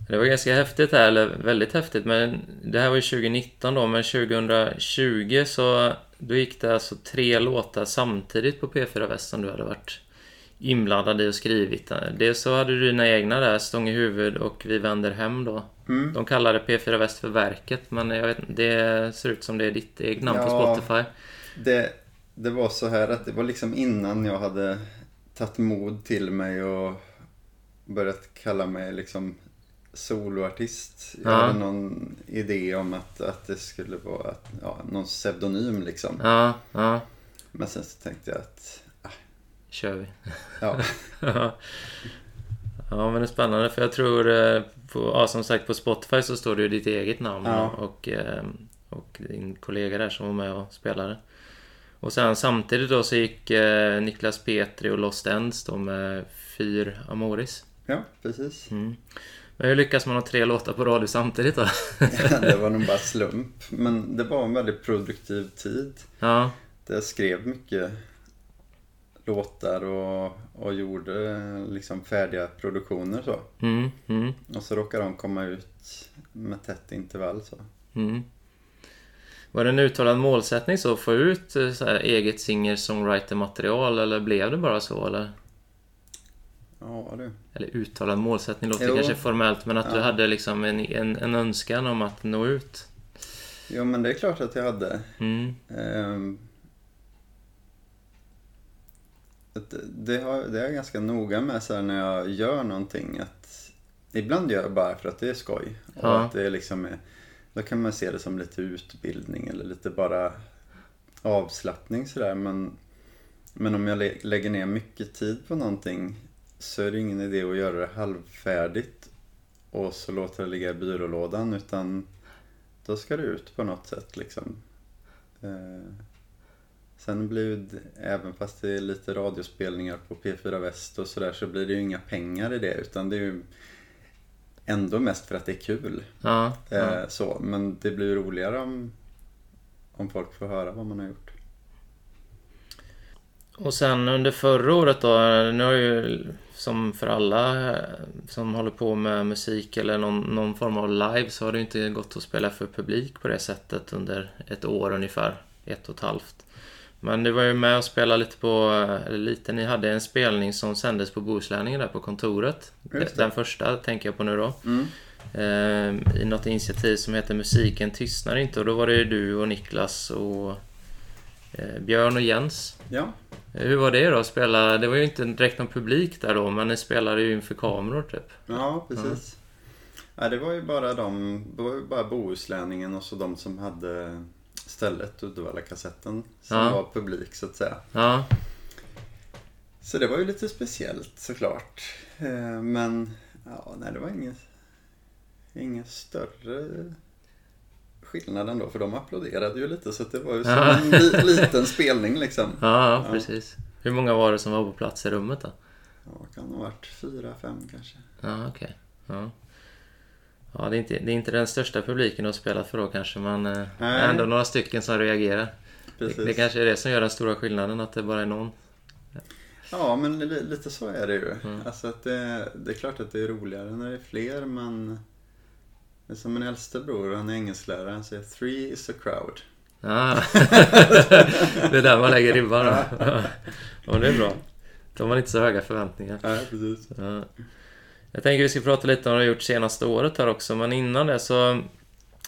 Det var ganska häftigt här, eller väldigt häftigt, men det här var ju 2019 då, men 2020 så då gick det alltså tre låtar samtidigt på P4 Väst som du hade varit inblandad i och skrivit. Dels så hade du dina egna där, Stång i huvud och Vi vänder hem då. Mm. De kallade P4 Väst för Verket, men jag vet, det ser ut som det är ditt eget namn på Ja. Spotify. Det, det var så här att det var liksom innan jag hade tagit mod till mig och börjat kalla mig liksom soloartist. Jag Ja. hade någon idé om att, att det skulle vara att, ja, någon pseudonym liksom. Men sen så tänkte jag att, kör vi. ja, ja, men det är spännande för jag tror, eh, på, ja, som sagt på Spotify så står det ju ditt eget namn Ja. och, eh, och din kollega där som var med och spelade. Och sen samtidigt då så gick eh, Niklas Petri och Lost Ends då med Fyr Amoris. Ja, precis. Mm. Men hur lyckas man ha tre låtar på radio samtidigt då? Ja, det var nog bara slump. Men det var en väldigt produktiv tid. Ja, jag skrev mycket låtar och, och gjorde liksom färdiga produktioner så. mm, mm, Och så råkade de komma ut med tätt intervall så. mm. Var det en uttalad målsättning så att få ut eh, så eget singer-songwriter-material eller blev det bara så eller? Ja du. Eller uttalad målsättning låter Jo. kanske formellt men att du Ja. hade liksom en, en, en önskan om att nå ut. Jo men det är klart att jag hade. Mm, Ehm, det, har, det är jag ganska noga med så när jag gör någonting. Att ibland gör jag bara för att det är skoj. Och Ja. att det är liksom är, då kan man se det som lite utbildning eller lite bara avslappning sådär. Men, men om jag lä- lägger ner mycket tid på någonting så är det ingen idé att göra det halvfärdigt och så låter det ligga i byrålådan utan då ska det ut på något sätt liksom. Eh, sen blir ju, d- även fast det är lite radiospelningar på P4 Väst och sådär så blir det ju inga pengar i det utan det är ju ändå mest för att det är kul. ja, ja. Eh, så, men det blir roligare om, om folk får höra vad man har gjort. Och sen under förra året då, nu har ju som för alla eh, som håller på med musik eller någon, någon form av live så har det inte gått att spela för publik på det sättet under ett år ungefär. Ett och ett halvt. Men du var ju med och spelade lite på, eh, eller lite, ni hade en spelning som sändes på Bohuslänningen där på kontoret. Den första tänker jag på nu då. Mm. Eh, I något initiativ som heter Musiken tystnar inte och då var det ju du och Niklas och Björn och Jens. Ja, Hur var det då att spela? Det var ju inte direkt någon publik där då, men ni spelade ju inför kameror typ. ja precis. Ja, det var ju bara de, det var ju bara Bohuslänningen och så de som hade stället, Uddevalla-kassetten, som Ja. var publik så att säga. Ja, Så det var ju lite speciellt såklart. Eh, Men ja, nej, det var ingen, ingen större skillnad ändå för de applåderade ju lite så att det var ju som en li, liten spelning liksom. ja, ja precis. Hur många var det som var på plats i rummet då? Ja, kan ha varit fyra, fem kanske. Ja, okej. Ja. Ja, det är, inte, det är inte den största publiken har spelat för då kanske, men eh, Nej. ändå några stycken som reagerar. Det, det kanske är det som gör den stora skillnaden, att det bara är någon. Ja, men li, lite så är det ju. Mm. Alltså att det, det är klart att det är roligare när det är fler, men det är som min äldste bror, han är engelsklärare, han säger three is a crowd. Ja. det är där man lägger ribban då. Ja, det är bra. Då har man inte så höga förväntningar. Ja, precis. Ja. Jag tänker vi ska prata lite om vad du har gjort senaste året här också, men innan det så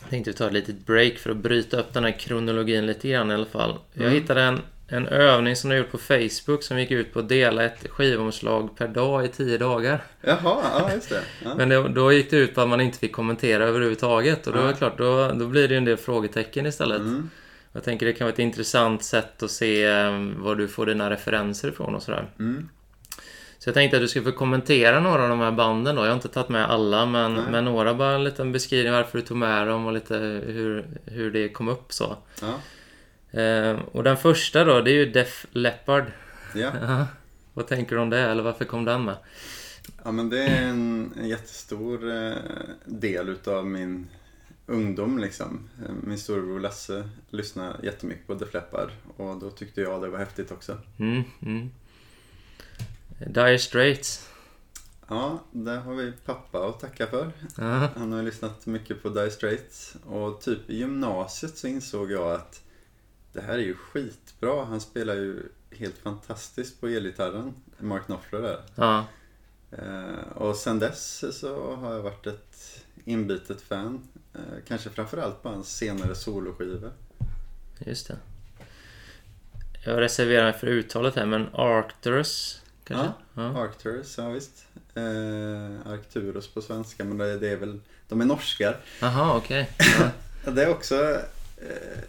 tänkte vi ta ett litet break för att bryta upp den här kronologin lite grann i alla fall. Jag Mm. hittade en, en övning som du har gjort på Facebook som gick ut på att dela ett skivomslag per dag i tio dagar. Jaha, ja just det. Ja. Men då, då gick det ut på att man inte fick kommentera överhuvudtaget och då är det Ja. klart, då, då blir det ju en del frågetecken istället. Mm. Jag tänker det kan vara ett intressant sätt att se eh, var du får dina referenser ifrån och sådär. Mm. Så jag tänkte att du skulle få kommentera några av de här banden då. Jag har inte tagit med alla, men, Nej. men några bara en liten beskrivning varför du tog med dem och lite hur, hur det kom upp så. Ja. Eh, och den första då, det är ju Def Leppard. Ja. Vad tänker du om det, eller varför kom den med? ja, men det är en, en jättestor eh, del utav min ungdom liksom. Eh, Min storebror Lasse lyssnade jättemycket på Def Leppard och då tyckte jag det var häftigt också. Mm, mm. Dire Straits. Ja, där har vi pappa att tacka för. Ja, Han har lyssnat mycket på Dire Straits och typ i gymnasiet så insåg jag att det här är ju skitbra. Han spelar ju helt fantastiskt på elgitarren, Mark Knopfler där. ja, Eh, och sen dess så har jag varit ett inbitet fan. Eh, kanske framförallt på hans senare soloskivor. just det. Jag reserverar mig för uttalet här, men Arcturus kanske? Ja. Arcturus, ja visst. Eh, Arcturus på svenska, men det, det är väl, de är norskar. Jaha, okej. Ja. Ja, Det är också eh,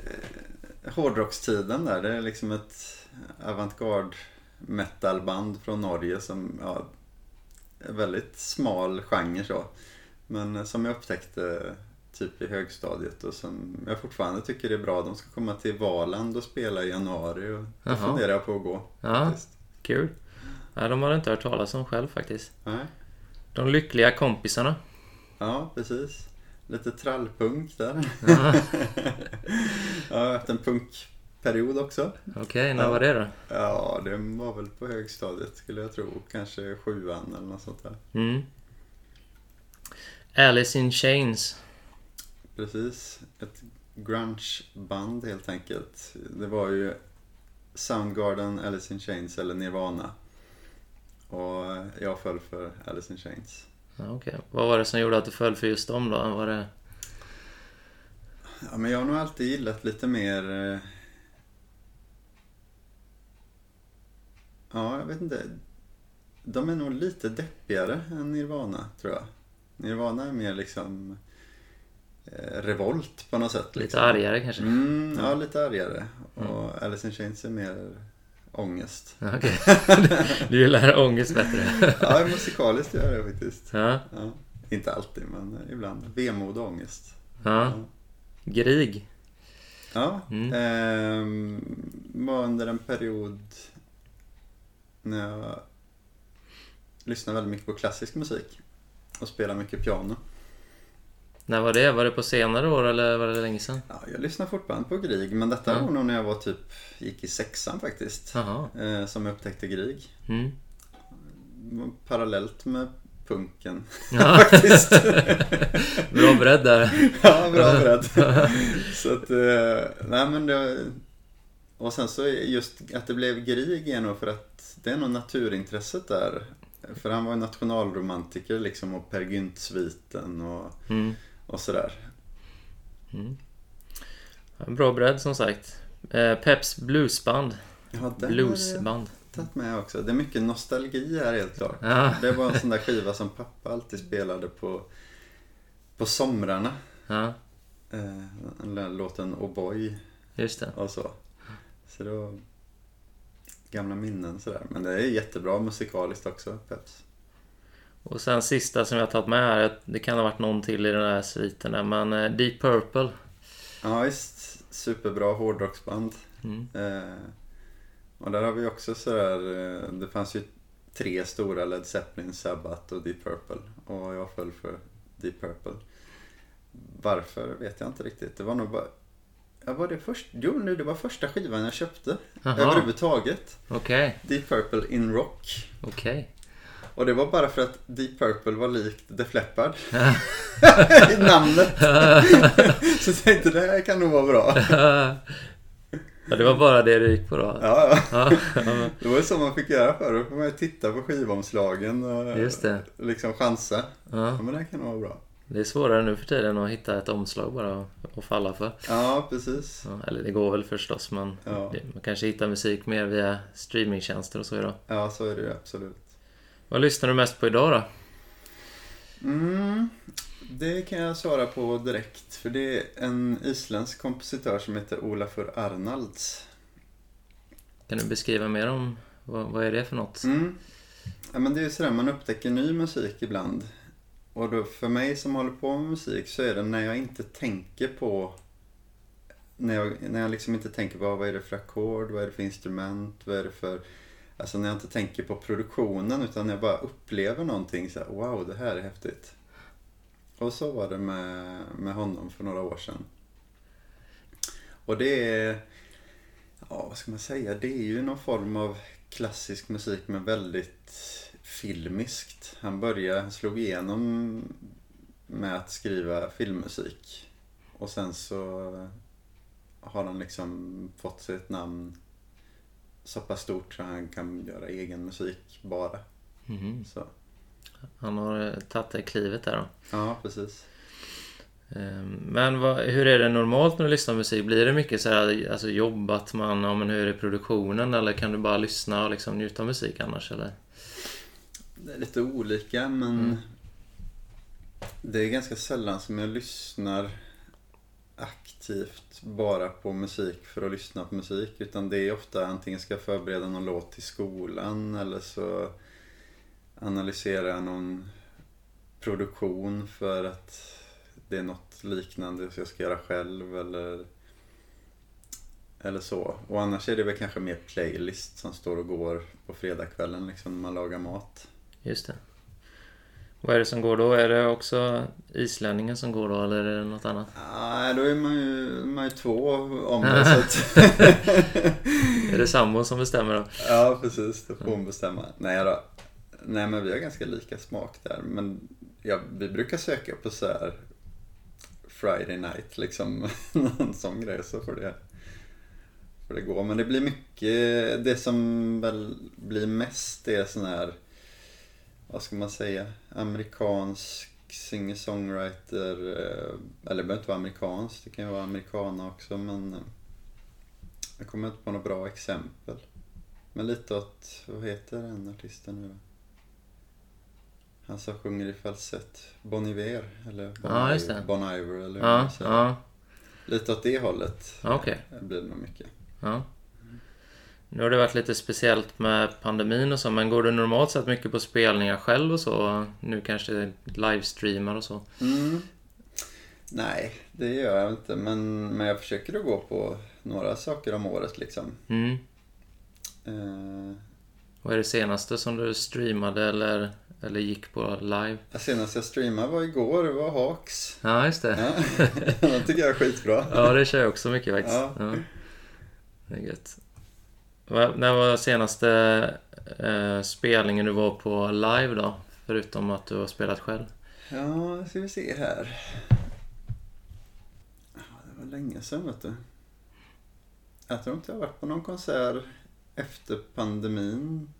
hårdrockstiden där. Det är liksom ett avantgarde metalband från Norge som, ja, en väldigt smal genre så. Men som jag upptäckte typ i högstadiet och som jag fortfarande tycker är bra. De ska komma till Valand och spela i januari och det Jaha. funderar jag på att gå. Ja, kul. Ja, de har inte hört talas om själv faktiskt. Nej. De lyckliga kompisarna. Ja, precis. Lite trallpunk där. Ja, jag har haft en punkperiod också. Okej, när Ja. var det då? Ja, det var väl på högstadiet skulle jag tro. Kanske sjuan eller något sånt där. Mm. Alice in Chains. Precis. Ett grunge-band helt enkelt. Det var ju Soundgarden, Alice in Chains eller Nirvana. Och jag föll för Alice in Chains. Ja, okej. Vad var det som gjorde att du föll för just dem då? Var det... Ja, men jag har nog alltid gillat lite mer... eh, Ja, jag vet inte. De är nog lite deppigare än Nirvana, tror jag. Nirvana är mer liksom eh, revolt på något sätt. Lite liksom. argare kanske? Mm, ja, lite argare. Och Alice in Chains är mer ångest. Ja, Okej. Du gillar ångest bättre? Ja, musikaliskt gör jag det faktiskt. Ja. Ja, inte alltid, men ibland. Vemod och ångest. ja. Grig. Ja, Mm. ehm, var under en period när jag lyssnade väldigt mycket på klassisk musik och spelade mycket piano. När var det? Var det på senare år eller var det länge sedan? Ja, jag lyssnar fortfarande på Grieg, men detta Ja. var nog när jag var typ, gick i sexan faktiskt, eh, som jag upptäckte Grieg. Mm. Parallellt med punken Ja. faktiskt. Bra bredd där. ja, bra beredd. så att, eh, nej men det, och sen så just att det blev Grieg är nog för att det är nog naturintresset där. För han var ju nationalromantiker liksom och Per Gynt-sviten och, Mm. Och sådär. Ja, Bra bredd som sagt. Eh, Peps bluesband. Ja, Bluesband. tagit med också. Det är mycket nostalgi här helt klart. Ja. Det var en sån där skiva som pappa alltid spelade på, på somrarna. Ja, Eh, låten O'boy just det. och så. Så var gamla minnen sådär. Men det är jättebra musikaliskt också, Peps. Och sen sista som jag har tagit med här, det kan ha varit någon till i den här sviten där, men eh, Deep Purple. Ja visst, superbra hårdrocksband. Mm. Eh, och där har vi också sådär, eh, det fanns ju tre stora Led Zeppelin, Sabbath och Deep Purple. Och jag föll för Deep Purple. Varför vet jag inte riktigt. Det var nog bara... Ja, var det först? Jo, nu det var första skivan jag köpte. Jaha. Överhuvudtaget. Okej, Deep Purple in Rock. okej. Och det var bara för att Deep Purple var likt Def Leppard. I namnet. Så jag tänkte det här kan nog vara bra. ja, det var bara det du gick på då? Ja, ja. Det var ju så man fick göra förr. Då fick man ju titta på skivomslagen och Just det. liksom chansa. Ja, ja. men det kan nog vara bra. Det är svårare nu för tiden att hitta ett omslag bara att falla för. Ja, precis. Ja, eller det går väl förstås, men Ja. man kanske hittar musik mer via streamingtjänster och så idag. Ja, så är det ju absolut. Vad lyssnar du mest på idag då? Mm, det kan jag svara på direkt. För det är en isländsk kompositör som heter Olafur Arnalds. Kan du beskriva mer om vad, vad är det för något? Mm. Ja, men det är sådär, man upptäcker ny musik ibland. Och då för mig som håller på med musik så är det när jag inte tänker på när jag, när jag liksom inte tänker på vad är det för ackord, vad är det för instrument, vad är det för... Alltså när jag inte tänker på produktionen utan när jag bara upplever någonting så här, wow det här är häftigt. Och så var det med, med honom för några år sedan. Och det är, ja vad ska man säga, det är ju någon form av klassisk musik men väldigt filmiskt. Han började, han slog igenom med att skriva filmmusik. Och sen så har han liksom fått sig ett namn så pass stort så han kan göra egen musik bara. Mhm. Så, Han har eh, tagit det klivet där då. ja, precis. Ehm, Men vad, hur är det normalt när du lyssnar på musik? Blir det mycket så här, alltså jobbat man, ja men hur är produktionen? Eller kan du bara lyssna och liksom njuta av musik annars eller? Det är lite olika men Mm. det är ganska sällan som jag lyssnar aktivt bara på musik för att lyssna på musik. Utan det är ofta antingen ska jag förbereda någon låt till skolan eller så analyserar jag någon produktion för att det är något liknande som jag ska göra själv eller eller så. Och annars är det väl kanske mer playlist som står och går på fredagskvällen liksom när man lagar mat. Just det. Vad är det som går då? Är det också islänningen som går då eller är det något annat? Nej, då är man ju, man är två om det. så att... är det sambon som bestämmer då? Ja, precis. Då får hon bestämma. Nej då. Nej, men vi har ganska lika smak där. Men ja, vi brukar söka på så här Friday night, liksom. Någon sån grej. Så får det, får det gå. Men det blir mycket, det som väl blir mest är sån här, vad ska man säga, amerikansk singer-songwriter. eh, Eller det behöver inte vara amerikansk, det kan ju vara amerikana också. Men eh, jag kommer inte på några bra exempel. Men lite åt, vad heter den artisten nu då? Han som sjunger i falsett. Bon Iver, eller Bon, Ja. Iver, bon Iver, eller hur Ja, man säger. ja, Lite åt det hållet okej. blir det nog mycket. Ja. Nu har det varit lite speciellt med pandemin och så, men går du normalt sett mycket på spelningar själv och så? Nu kanske livestreamar och så? Mm. Nej, det gör jag inte. Men, men jag försöker att gå på några saker om året liksom. Mm. Eh, Vad är det senaste som du streamade eller, eller gick på live? senast jag streamade var igår, det var Hawks. Ja, just det. Ja, den tycker jag är skitbra. Ja, det kör jag också mycket faktiskt. Ja. Ja. Det är gött. När var senaste eh, spelningen du var på live då? Förutom att du har spelat själv? Ja, ska vi se här. Ja, det var länge sedan vet du. Jag tror inte jag har varit på någon konsert efter pandemin.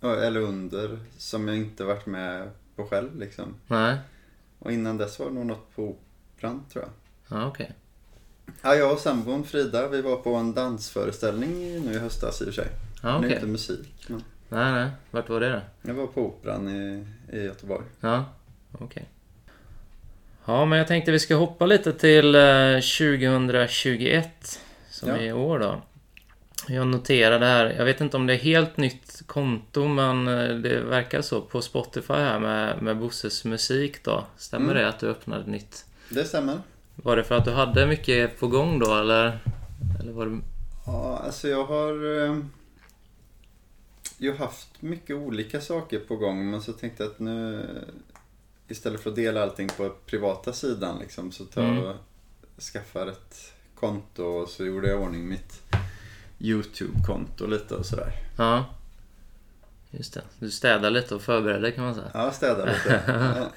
Eller under, som jag inte varit med på själv liksom. Nej? Och innan dess var det nog något på Operan tror jag. Ja, okej. Ja, jag och sambon Frida, vi var på en dansföreställning nu i höstas i och för sig. Ja, Det är inte musik, men Nej, nej. Vart var det då? jag var på Operan i, i Göteborg. Ja, okej. Ja, men jag tänkte vi ska hoppa lite till eh, 2021, som Ja. är i år då. Jag noterade här, jag vet inte om det är helt nytt konto, men eh, det verkar så på Spotify här med, med Bosses musik då. Stämmer Mm. det att du öppnade ett nytt? Det stämmer. Var det för att du hade mycket på gång då, eller? Eller var det... Ja, alltså jag har eh, ju haft mycket olika saker på gång men så tänkte jag att nu istället för att dela allting på privata sidan liksom så tar jag och skaffar ett konto och så gjorde jag i ordning mitt YouTube-konto lite och sådär. Ja. Just det. Du städar lite och förbereder kan man säga. Ja, städa lite.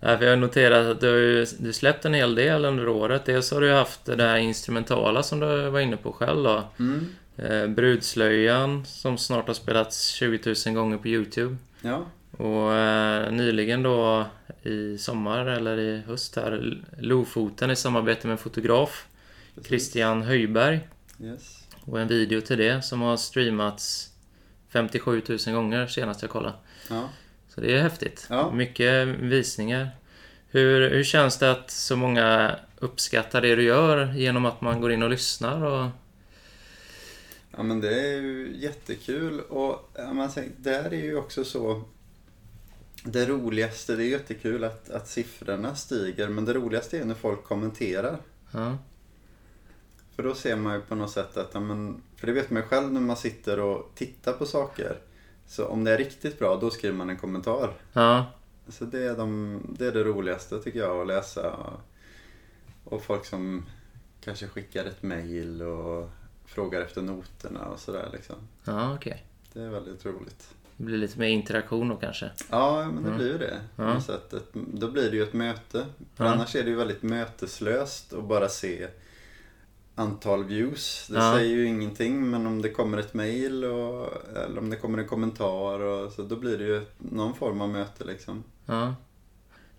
Ja. För jag har noterat att du har ju du släppt en hel del under året. Dels har du haft det där instrumentala som du var inne på själv då. Mm. Eh, Brudslöjan som snart har spelats 20 000 gånger på Youtube. Ja, Och eh, nyligen då i sommar eller i höst här Lofoten i samarbete med fotograf precis. Christian Höjberg. Yes. Och en video till det som har streamats 57 000 gånger senast jag kollade. Ja. Så det är häftigt. Ja. Mycket visningar. Hur, hur känns det att så många uppskattar det du gör genom att man går in och lyssnar? Och... Ja men det är ju jättekul och man säger, där är ju också så Det roligaste, det är jättekul att, att siffrorna stiger men det roligaste är när folk kommenterar. Ja, För då ser man ju på något sätt att, men, för det vet man ju själv när man sitter och tittar på saker. Så om det är riktigt bra, då skriver man en kommentar. ja, Så det är, de, det är det roligaste tycker jag att läsa. Och folk som kanske skickar ett mail och frågar efter noterna och sådär liksom. ja okej. Det är väldigt roligt. Det blir lite mer interaktion då kanske. Ja, men det Mm. blir ju det. Ja. sätt. Då blir det ju ett möte. För Ja. annars är det ju väldigt möteslöst att bara se antal views. Det Ja. säger ju ingenting, men om det kommer ett mail och, eller om det kommer en kommentar och, så då blir det ju någon form av möte liksom. Ja.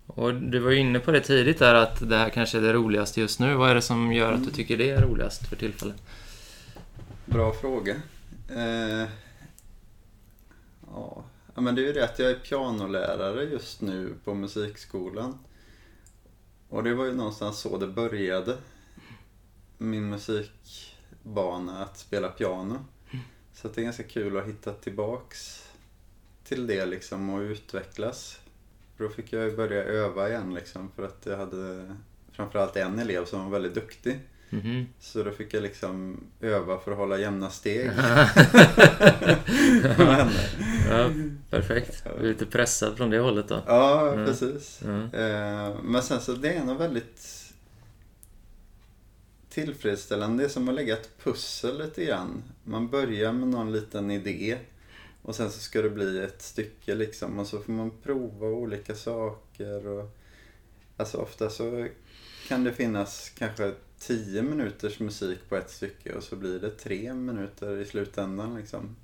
Och du var ju inne på det tidigt där att det här kanske är det roligaste just nu. Vad är det som gör att du tycker det är roligast för tillfället? Bra fråga. Eh, ja. ja, men det är ju det att jag är pianolärare just nu på musikskolan. Och det var ju någonstans så det började. Min musikbana att spela piano. Så att det är ganska kul att hitta tillbaks till det liksom och utvecklas. Då fick jag börja öva igen liksom för att jag hade framförallt en elev som var väldigt duktig. Mhm. Så då fick jag liksom öva för att hålla jämna steg. ja, perfekt. Du är lite pressad från det hållet då. Ja, Mm. precis. Mm. Eh, Men sen så det är nog väldigt tillfredsställande. Det är som att lägga ett pussel lite grann. Man börjar med någon liten idé och sen så ska det bli ett stycke liksom och så får man prova olika saker. Och, alltså ofta så kan det finnas kanske 10 minuters musik på ett stycke och så blir det tre minuter i slutändan liksom.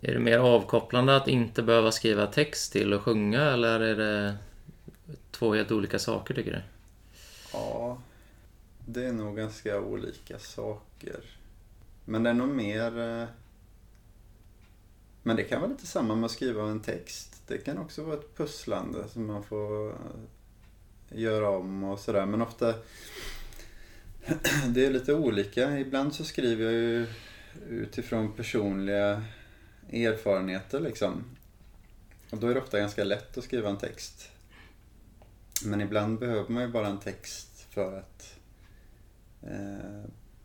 Är det mer avkopplande att inte behöva skriva text till och sjunga eller är det två helt olika saker tycker du? Ja, det är nog ganska olika saker. Men det är nog mer... Eh, men det kan vara lite samma med att skriva en text. Det kan också vara ett pusslande som man får eh, göra om och sådär. Men ofta... Det är lite olika. Ibland så skriver jag ju utifrån personliga erfarenheter liksom. Och då är det ofta ganska lätt att skriva en text. Men ibland behöver man ju bara en text för att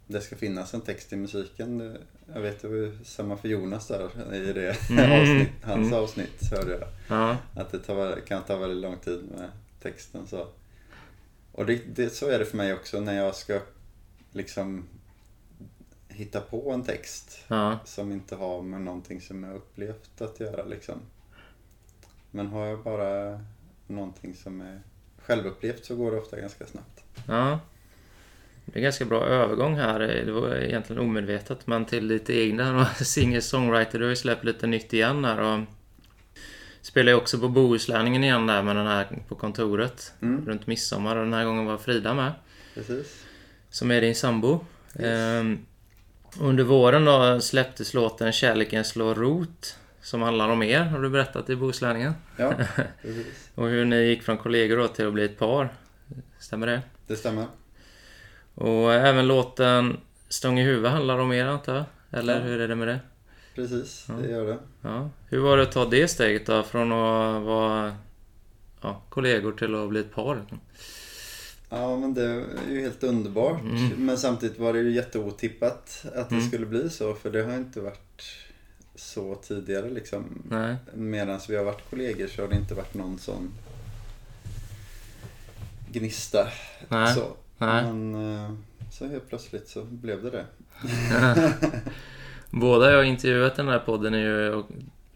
det ska finnas en text i musiken. Jag vet det var ju samma för Jonas där i det Mm. avsnitt, hans Mm. avsnitt hörde jag. Ja, Att det tar, kan ta väldigt lång tid med texten. Så. Och det, det, så är det för mig också när jag ska liksom hitta på en text ja, som inte har med någonting som jag upplevt att göra liksom. Men har jag bara någonting som är självupplevt så går det ofta ganska snabbt. ja. Det är ganska bra övergång här. Det var egentligen omedvetet men till lite egna singer-songwriter. Du har ju släppt lite nytt igen här och spelar ju också på Bohuslänningen igen där med den här på kontoret Mm, runt midsommar och den här gången var Frida med. precis. Som är din sambo. Yes. Ehm, under våren då släpptes låten Kärleken slår rot. Som handlar om er, har du berättat i Bohuslänningen. Ja, precis. Och hur ni gick från kollegor då till att bli ett par. Stämmer det? Det stämmer. Och även låten Stång i huvudet handlar om er antar jag? Eller Ja. hur är det med det? Precis, Ja. det gör det. Ja. Hur var det att ta det steget då? Från att vara ja, kollegor till att bli ett par? Ja, men det är ju helt underbart. Mm. Men samtidigt var det ju jätteotippat att det Mm. skulle bli så. För det har inte varit så tidigare liksom. Medan vi har varit kollegor så har det inte varit någon sån gnista. Nej. Så. Nej. Men eh, så helt plötsligt så blev det det. Båda jag har intervjuat i den här podden är ju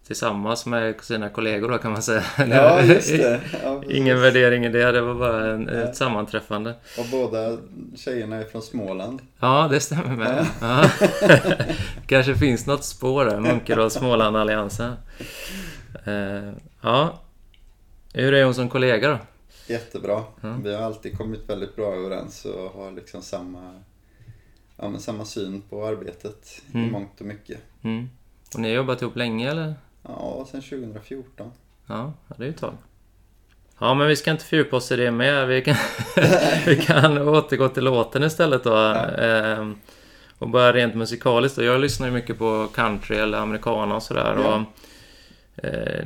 tillsammans med sina kollegor då kan man säga. Ja, just det. Ja. Ingen värdering i det, det var bara en, ett sammanträffande. Och båda tjejerna är från Småland. Ja, det stämmer med. Ja. Kanske finns något spår där, Munkedal Småland-alliansen. Eh, ja. Hur är hon som kollega då? Jättebra. Ja. Vi har alltid kommit väldigt bra överens och har liksom samma, ja, samma syn på arbetet i Mm. mångt och mycket. Mm. Och ni har jobbat ihop länge eller? Ja, sen 2014. Ja, det är ju ett tag. Ja, men vi ska inte fördjupa oss i det mer. Vi kan, vi kan återgå till låten istället då. Ja. Ehm, och börja rent musikaliskt. Jag lyssnar ju mycket på country eller americana och sådär. Ja. Och,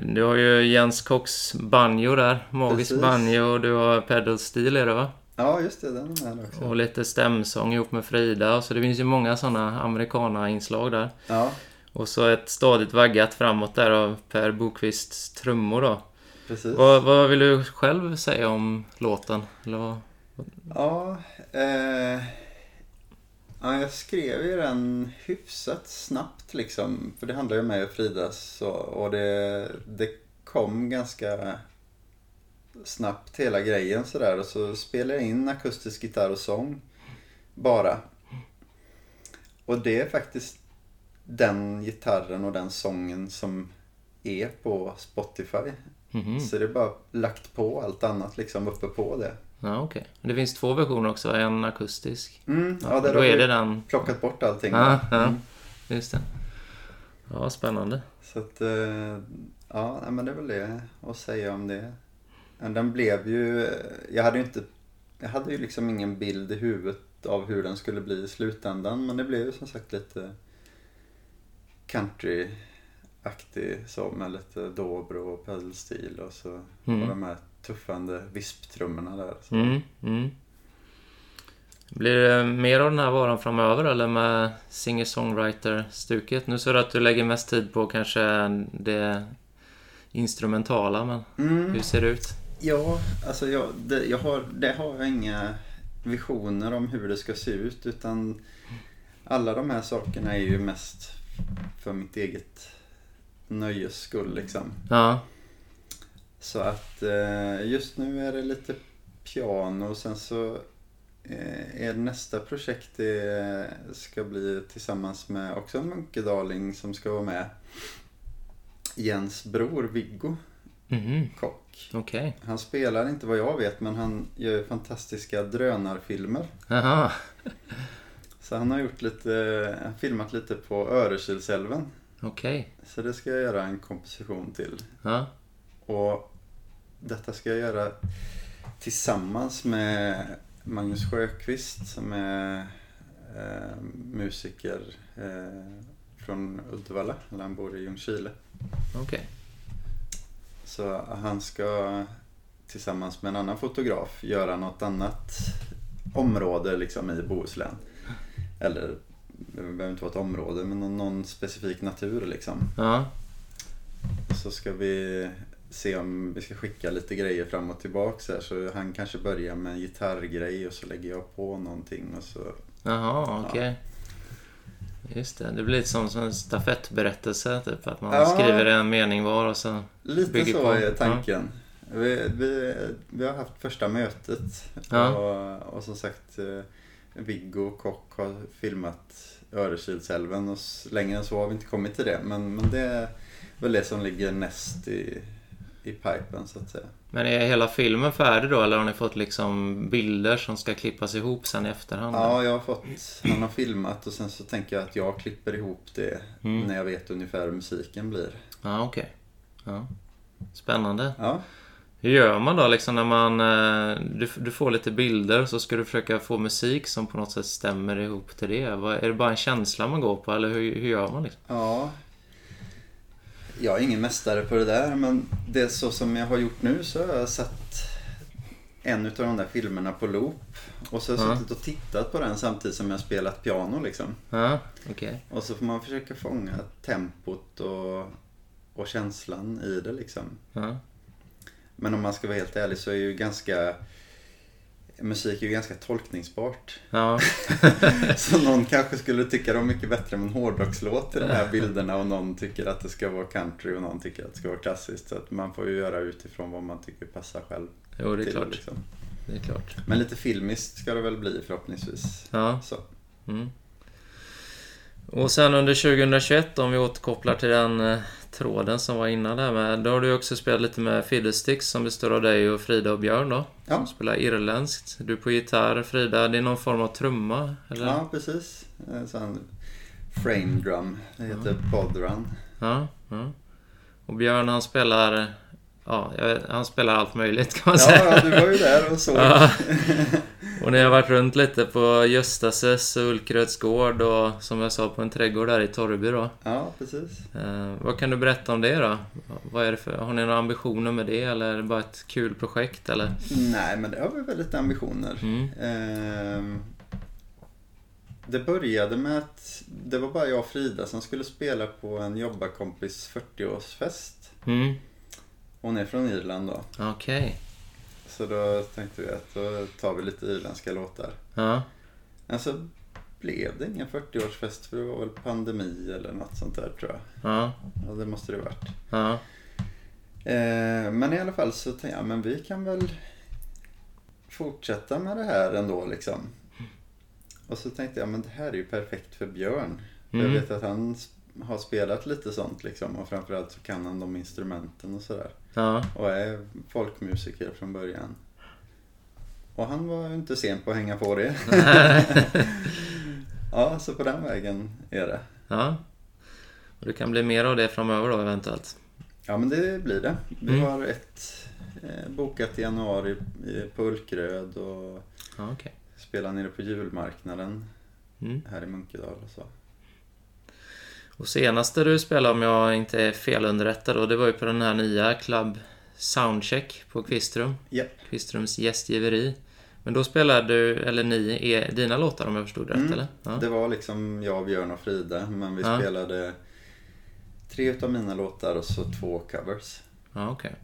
du har ju Jens Cox banjo där. Magisk Precis. banjo. Och du har pedal steel är det va? Ja, just det. Den är med också. Och lite stämsång ihop med Frida. Så det finns ju många sådana americana-inslag där. Ja, Och så ett stadigt vaggat framåt där av Per Bokvists trummor då. precis. Vad, vad vill du själv säga om låten? Eller vad? Ja, eh, ja, jag skrev ju den hyfsat snabbt liksom. För det handlar ju om mig och Frida. Så, och det, det kom ganska snabbt hela grejen sådär. Och så spelade jag in akustisk gitarr och sång. Bara. Och det är faktiskt den gitarren och den sången som är på Spotify. Mhm. Så det är bara lagt på allt annat liksom uppe på det. Ja, okej. Men Det finns två versioner också. En akustisk. Mm, Ja, ja, där då har är det den. plockat bort allting. Ja, ja. Mm. Just det. Ja, spännande. Så att, eh, ja, men det är väl det att säga om det. Men Den blev ju, jag hade ju inte, jag hade ju liksom ingen bild i huvudet av hur den skulle bli i slutändan. Men det blev ju som sagt lite country aktig så med lite dobro och pedalstil och så Mm. och de här tuffande visptrummorna där. Mm, mm. Blir det mer av den här varan framöver eller med singer-songwriter-stuket? Nu ser du att du lägger mest tid på kanske det instrumentala, men Mm. hur ser det ut? Ja, alltså jag, det, jag har, det har jag inga visioner om hur det ska se ut utan alla de här sakerna är ju mest för mitt eget nöjes skull liksom. Ja, Så att eh, just nu är det lite piano och sen så eh, är nästa projekt det ska bli tillsammans med också en munkedaling som ska vara med. Jens bror Viggo mhm, Kock. okej. Han spelar inte vad jag vet men han gör fantastiska drönarfilmer. Jaha, Så han har gjort lite, han har filmat lite på Örekilsälven. okej. Så det ska jag göra en komposition till. Ja, Och detta ska jag göra tillsammans med Magnus Sjöqvist som är eh, musiker eh, från Uddevalla, eller han bor i Ljungskile. okej. Så han ska tillsammans med en annan fotograf göra något annat område liksom i Bohuslän. Eller det behöver inte vara ett område men någon, någon specifik natur liksom. Ja, Så ska vi se om vi ska skicka lite grejer fram och tillbaka så, här. så han kanske börjar med en gitarrgrej och så lägger jag på någonting och så. jaha, okej. Just det, det blir lite som, som en stafettberättelse, typ. Att man Ja. skriver en mening var och så... Lite Bygger så på. är tanken. Vi, vi, vi har haft första mötet Ja. och, och som sagt eh, Viggo Kock har filmat Örekilsälven och längre än så har vi inte kommit till det. Men, men det är väl det som ligger näst i, i pipen så att säga. Men är hela filmen färdig då, eller har ni fått liksom bilder som ska klippas ihop sen i efterhand? Ja, jag har fått, han har filmat och sen så tänker jag att jag klipper ihop det Mm. när jag vet ungefär hur musiken blir. Ja, okej. Ja. Spännande. Ja, Hur gör man då liksom när man... eh, Du, du får lite bilder så ska du försöka få musik som på något sätt stämmer ihop till det. Är det bara en känsla man går på eller hur, hur gör man liksom? ja. Jag är ingen mästare på det där men det så som jag har gjort nu så har jag satt en av de där filmerna på loop. Och så har jag Ja. suttit och tittat på den samtidigt som jag spelat piano liksom. Ja, okej. Och så får man försöka fånga tempot och, och känslan i det liksom. Ja. Men om man ska vara helt ärlig så är ju ganska Musik är ju ganska tolkningsbart. Ja. Så någon kanske skulle tycka var mycket bättre med en hårdrockslåt i de här bilderna och någon tycker att det ska vara country och någon tycker att det ska vara klassiskt. Så att man får ju göra utifrån vad man tycker passar själv. Jo, det är till, klart. Liksom. Det är klart. Men lite filmiskt ska det väl bli förhoppningsvis. Ja. Så. Mm. Och sen under 2021, om vi återkopplar till den eh, tråden som var innan där med, då har du också spelat lite med Fiddlesticks som består av dig och Frida och Björn då. Ja. Som spelar irländskt. Du på gitarr, Frida, det är någon form av trumma? Eller? Ja, precis. En sån frame drum. Det heter Bodrun. Ja, ja. Och Björn han spelar... Ja, han spelar allt möjligt kan man Ja, säga. ja, du var ju där och såg. Ja. Och ni har varit runt lite på Göstases och Ulkröds gård och som jag sa på en trädgård där i Torreby då. Ja, precis. Eh, vad kan du berätta om det då? Vad är det för, har ni några ambitioner med det eller är det bara ett kul projekt eller? Nej, men det har vi väl lite ambitioner. Mm. Ehm, det började med att det var bara jag och Frida som skulle spela på en jobbarkompis 40-årsfest. Mm. Hon är från Irland då. Okej. Så då tänkte vi att då tar vi lite irländska låtar. Ja. Men så blev det ingen 40-årsfest för det var väl pandemi eller något sånt där tror jag. Ja. Ja, det måste det ha varit. Ja. Eh, men i alla fall så tänkte jag, men vi kan väl fortsätta med det här ändå liksom. Och så tänkte jag, men det här är ju perfekt för Björn. Mm. Jag vet att han har spelat lite sånt liksom och framförallt så kan han de instrumenten och sådär. Ja. Och är folkmusiker från början. Och han var ju inte sen på att hänga på det. ja, så på den vägen är det. Ja. Och det kan bli mer av det framöver då eventuellt. Ja men det blir det. Vi Mm. har ett eh, bokat i januari på Ulkröd och Ja, okej. spelar nere på julmarknaden Mm. här i Munkedal och så. Och senaste du spelade, om jag inte är felunderrättad det var ju på den här nya Club Soundcheck på Kvistrum. Japp. Kvistrums gästgiveri. Men då spelade du, eller ni, är dina låtar om jag förstod det rätt Mm. eller? Ja. Det var liksom jag, Björn och Frida. Men vi Ja. spelade tre utav mina låtar och så två covers. Ja, okej.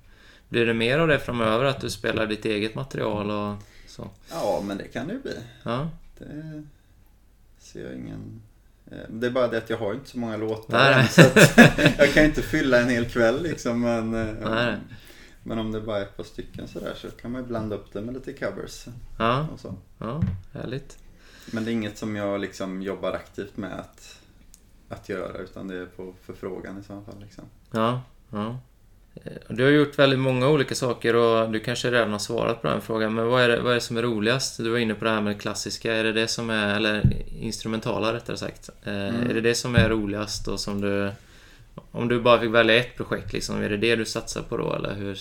Blir det mer av det framöver, att du spelar ditt eget material och så? Ja, men det kan det ju bli. Ja, Det ser jag ingen... eh, Det är bara det att jag har inte så många låtar Nej, så jag kan inte fylla en hel kväll liksom. Men, eh, Nej. men om det bara är ett par stycken sådär så kan man ju blanda upp det med lite covers ja, och så. ja härligt. Men det är inget som jag liksom jobbar aktivt med att, att göra utan det är på förfrågan i så fall. Liksom. Ja, ja. Eh, Du har gjort väldigt många olika saker och du kanske redan har svarat på den frågan. Men vad är det, vad är det som är roligast? Du var inne på det här med det klassiska. Är det det som är, eller instrumentala rättare sagt. Eh, Mm. Är det det som är roligast och som du... Om du bara fick välja ett projekt liksom, är det det du satsar på då eller hur?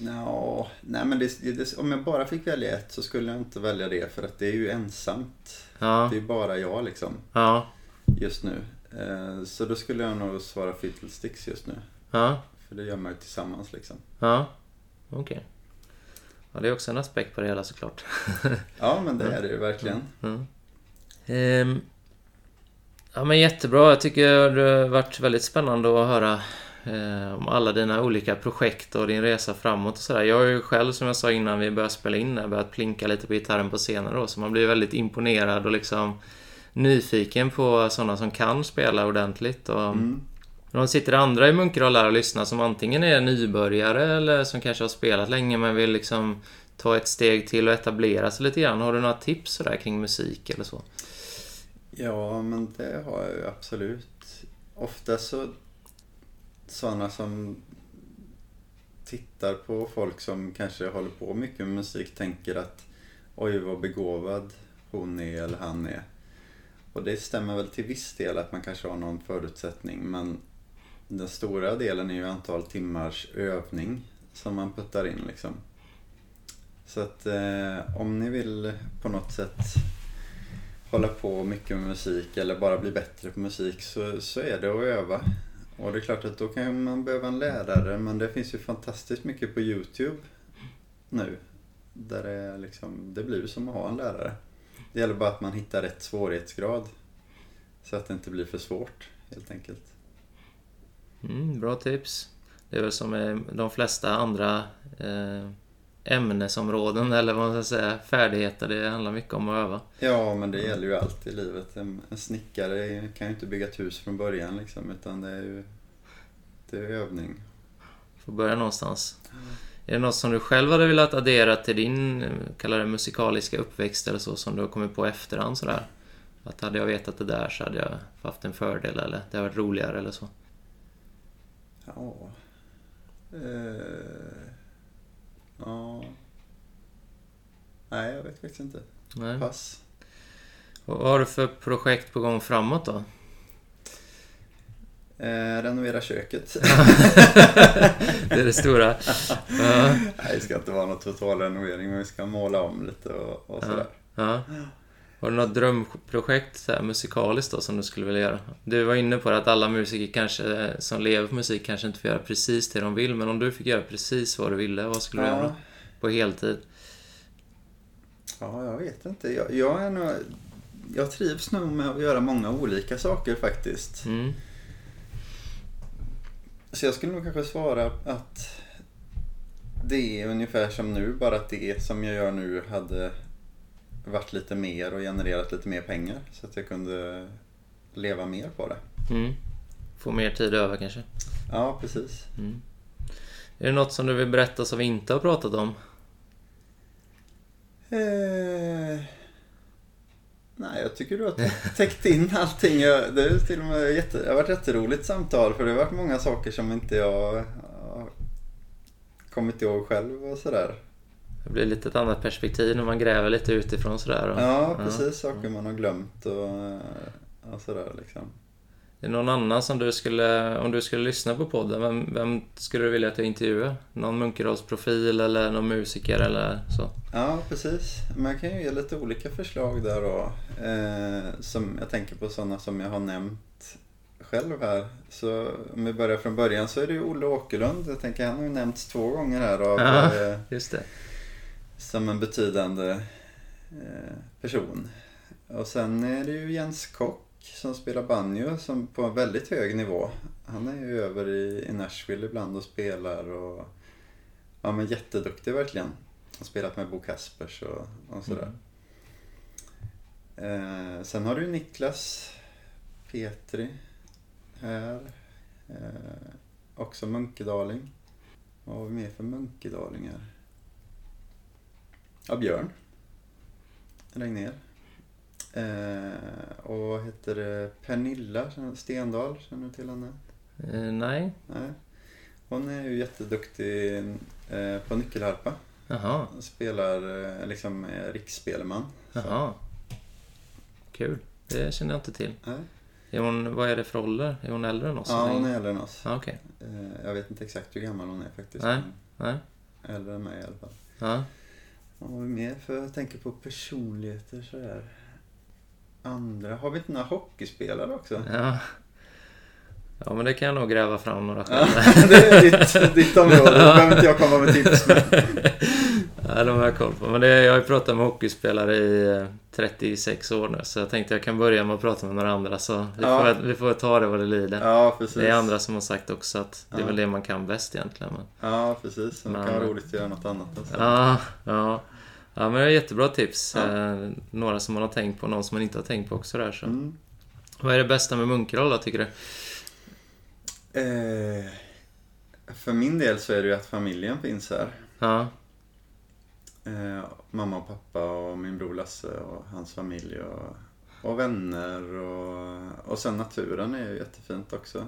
Nå, nej men det, det, om jag bara fick välja ett så skulle jag inte välja det för att det är ju ensamt. Ja, Det är bara jag liksom ja, just nu. Eh, Så då skulle jag nog svara Fiddlesticks just nu. ja, För det gör man ju tillsammans liksom. ja. Okej. Ja, det är också en aspekt på det hela såklart. Ja men det är det ju verkligen. Mm. Ehm, ja men jättebra. Jag tycker det har varit väldigt spännande att höra eh, om alla dina olika projekt och din resa framåt och sådär. Jag har ju själv, som jag sa innan vi började spela in, börjat plinka lite på gitarren på scenen då, så man blir väldigt imponerad och liksom nyfiken på sådana som kan spela ordentligt. Och, Mm men de sitter andra i Munkedal där och lyssnar som antingen är nybörjare eller som kanske har spelat länge men vill liksom ta ett steg till och etablera sig lite grann. Har du några tips sådär kring musik eller så? Ja men det har jag ju absolut. Ofta så sådana som tittar på folk som kanske håller på mycket med musik tänker att oj vad begåvad hon är eller han är. Och det stämmer väl till viss del att man kanske har någon förutsättning men den stora delen är ju antal timmars övning som man puttar in liksom. Så att eh, om ni vill på något sätt hålla på mycket med musik eller bara bli bättre på musik så, så är det att öva. Och det är klart att då kan man behöva en lärare men det finns ju fantastiskt mycket på Youtube nu. Där det, liksom, det blir som att ha en lärare. Det gäller bara att man hittar rätt svårighetsgrad. Så att det inte blir för svårt helt enkelt. Mm, bra tips. Det är väl som med de flesta andra eh, ämnesområden eller vad man ska säga, färdigheter. Det handlar mycket om att öva. Ja men det gäller ju allt i livet. En, en snickare kan ju inte bygga ett hus från början liksom utan det är ju det är övning. Får börja någonstans. Är det något som du själv hade velat addera till din, kalla det musikaliska uppväxt eller så, som du har kommit på efterhand sådär? Att hade jag vetat det där så hade jag haft en fördel eller det hade varit roligare eller så. Ja. Eh, ja. Nej, jag vet faktiskt inte. Nej. Pass. Och vad har du för projekt på gång framåt då? Eh, renovera köket. Det är det stora. Nej, det ska inte vara någon total renovering, men vi ska måla om lite och, och sådär. ja. Har du något drömprojekt så här, musikaliskt då som du skulle vilja göra? Du var inne på det att alla musiker kanske, som lever på musik kanske inte får göra precis det de vill, men om du fick göra precis vad du ville, vad skulle du göra? Ja, På heltid? ja, jag vet inte. Jag, jag är nog... Jag trivs nog med att göra många olika saker faktiskt. Mm. Så jag skulle nog kanske svara att det är ungefär som nu, bara att det som jag gör nu hade varit lite mer och genererat lite mer pengar. Så att jag kunde leva mer på det. Mm. Få mer tid över kanske? Ja, precis. Mm. Är det något som du vill berätta som vi inte har pratat om? Eh, nej, jag tycker du har tä- täckt in allting. Jag, det, är till och med jätte, det har varit jätteroligt samtal för det har varit många saker som inte jag har kommit ihåg själv och sådär. Det blir lite ett annat perspektiv när man gräver lite utifrån sådär. och- Ja, precis. Saker man har glömt och, och sådär liksom. Är det någon annan som du skulle, om du skulle lyssna på podden, vem, vem skulle du vilja att jag intervjuar? Någon Munkedalsprofil eller någon musiker eller så? Ja, precis. Man kan ju ge lite olika förslag där då. Eh, som jag tänker på sådana som jag har nämnt själv här. Så om vi börjar från början så är det ju Olle Åkerlund. Jag tänker han har ju nämnts två gånger här av, Ja. eh, Just det. Som en betydande eh, person. Och sen är det ju Jens Kock som spelar banjo som på en väldigt hög nivå. Han är ju över i, Nashville ibland och spelar och ja men jätteduktig verkligen. Har spelat med Bo Kaspers och, och sådär. Eh, sen har du Niklas Petri här. Eh, också munkedaling. Vad har vi mer för munkedalingar? Ja, Björn. Regnér. Eh, och vad heter det? Pernilla Stendahl, känner du till henne? Eh, nej. Nej. Hon är ju jätteduktig eh, på nyckelharpa. Jaha. Spelar eh, liksom eh, riksspelman. Jaha. Kul. Det känner jag inte till. Nej. Är hon, vad är det för ålder? Är hon äldre än oss? Ja, hon är äldre än oss. Ja, okej. Eh, jag vet inte exakt hur gammal hon är faktiskt. Nej. Nej. Äldre än mig i alla fall. Ja. Vad har vi mer för, jag tänker på personligheter sådär. Andra, har vi inte några hockeyspelare också? Ja. Ja, men det kan jag nog gräva fram några Ja, själv. det är ditt, ditt område, då behöver inte jag komma med tips. Men... Ja, de har jag koll på. Men det, jag har ju pratat med hockeyspelare i eh, 36 år nu, så jag tänkte jag kan börja med att prata med några andra. Så vi, Ja. får, vi får ta det vad det lider. Ja, precis. Det är andra som har sagt också att det är Ja. väl det man kan bäst egentligen. Men... Ja, precis. Det kan Men- vara roligt att göra något annat. Alltså. Ja, ja. Ja, men det är jättebra tips. Ja. Eh, några som man har tänkt på, någon som man inte har tänkt på också där. Så. Mm. Vad är det bästa med Munkedal då, tycker du? Eh, för min del så är det ju att familjen finns här. Ja, Eh, mamma och pappa och min bror Lasse och hans familj och, och vänner och, och sen naturen är ju jättefint också.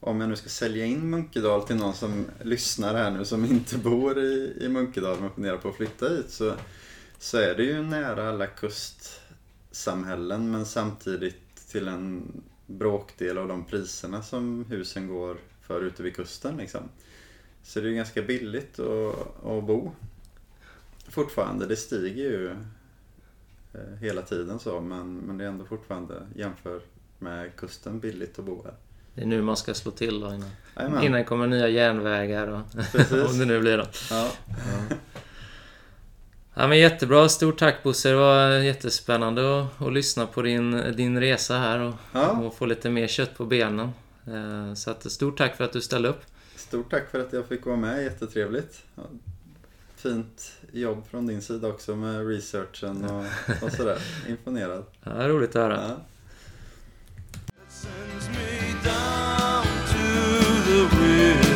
Om jag nu ska sälja in Munkedal till någon som lyssnar här nu som inte bor i, i Munkedal men funderar på att flytta hit så, så är det ju nära alla kustsamhällen men samtidigt till en bråkdel av de priserna som husen går för ute vid kusten liksom. Så det är ju ganska billigt att, att bo fortfarande, det stiger ju eh, hela tiden så men, men det är ändå fortfarande jämfört med kusten billigt att bo här. det är nu man ska slå till då innan. Innan kommer nya järnvägar och om det nu blir något. Ja. Ja, men jättebra. Stort tack Bosse. Det var jättespännande att, att lyssna på din, din resa här och, Ja. och få lite mer kött på benen. Eh, Så att, stort tack för att du ställde upp. Stort tack för att jag fick vara med, jättetrevligt fint jobb från din sida också med researchen och, och sådär. Imponerad. Ja, roligt att höra. Ja. sends me down to the river.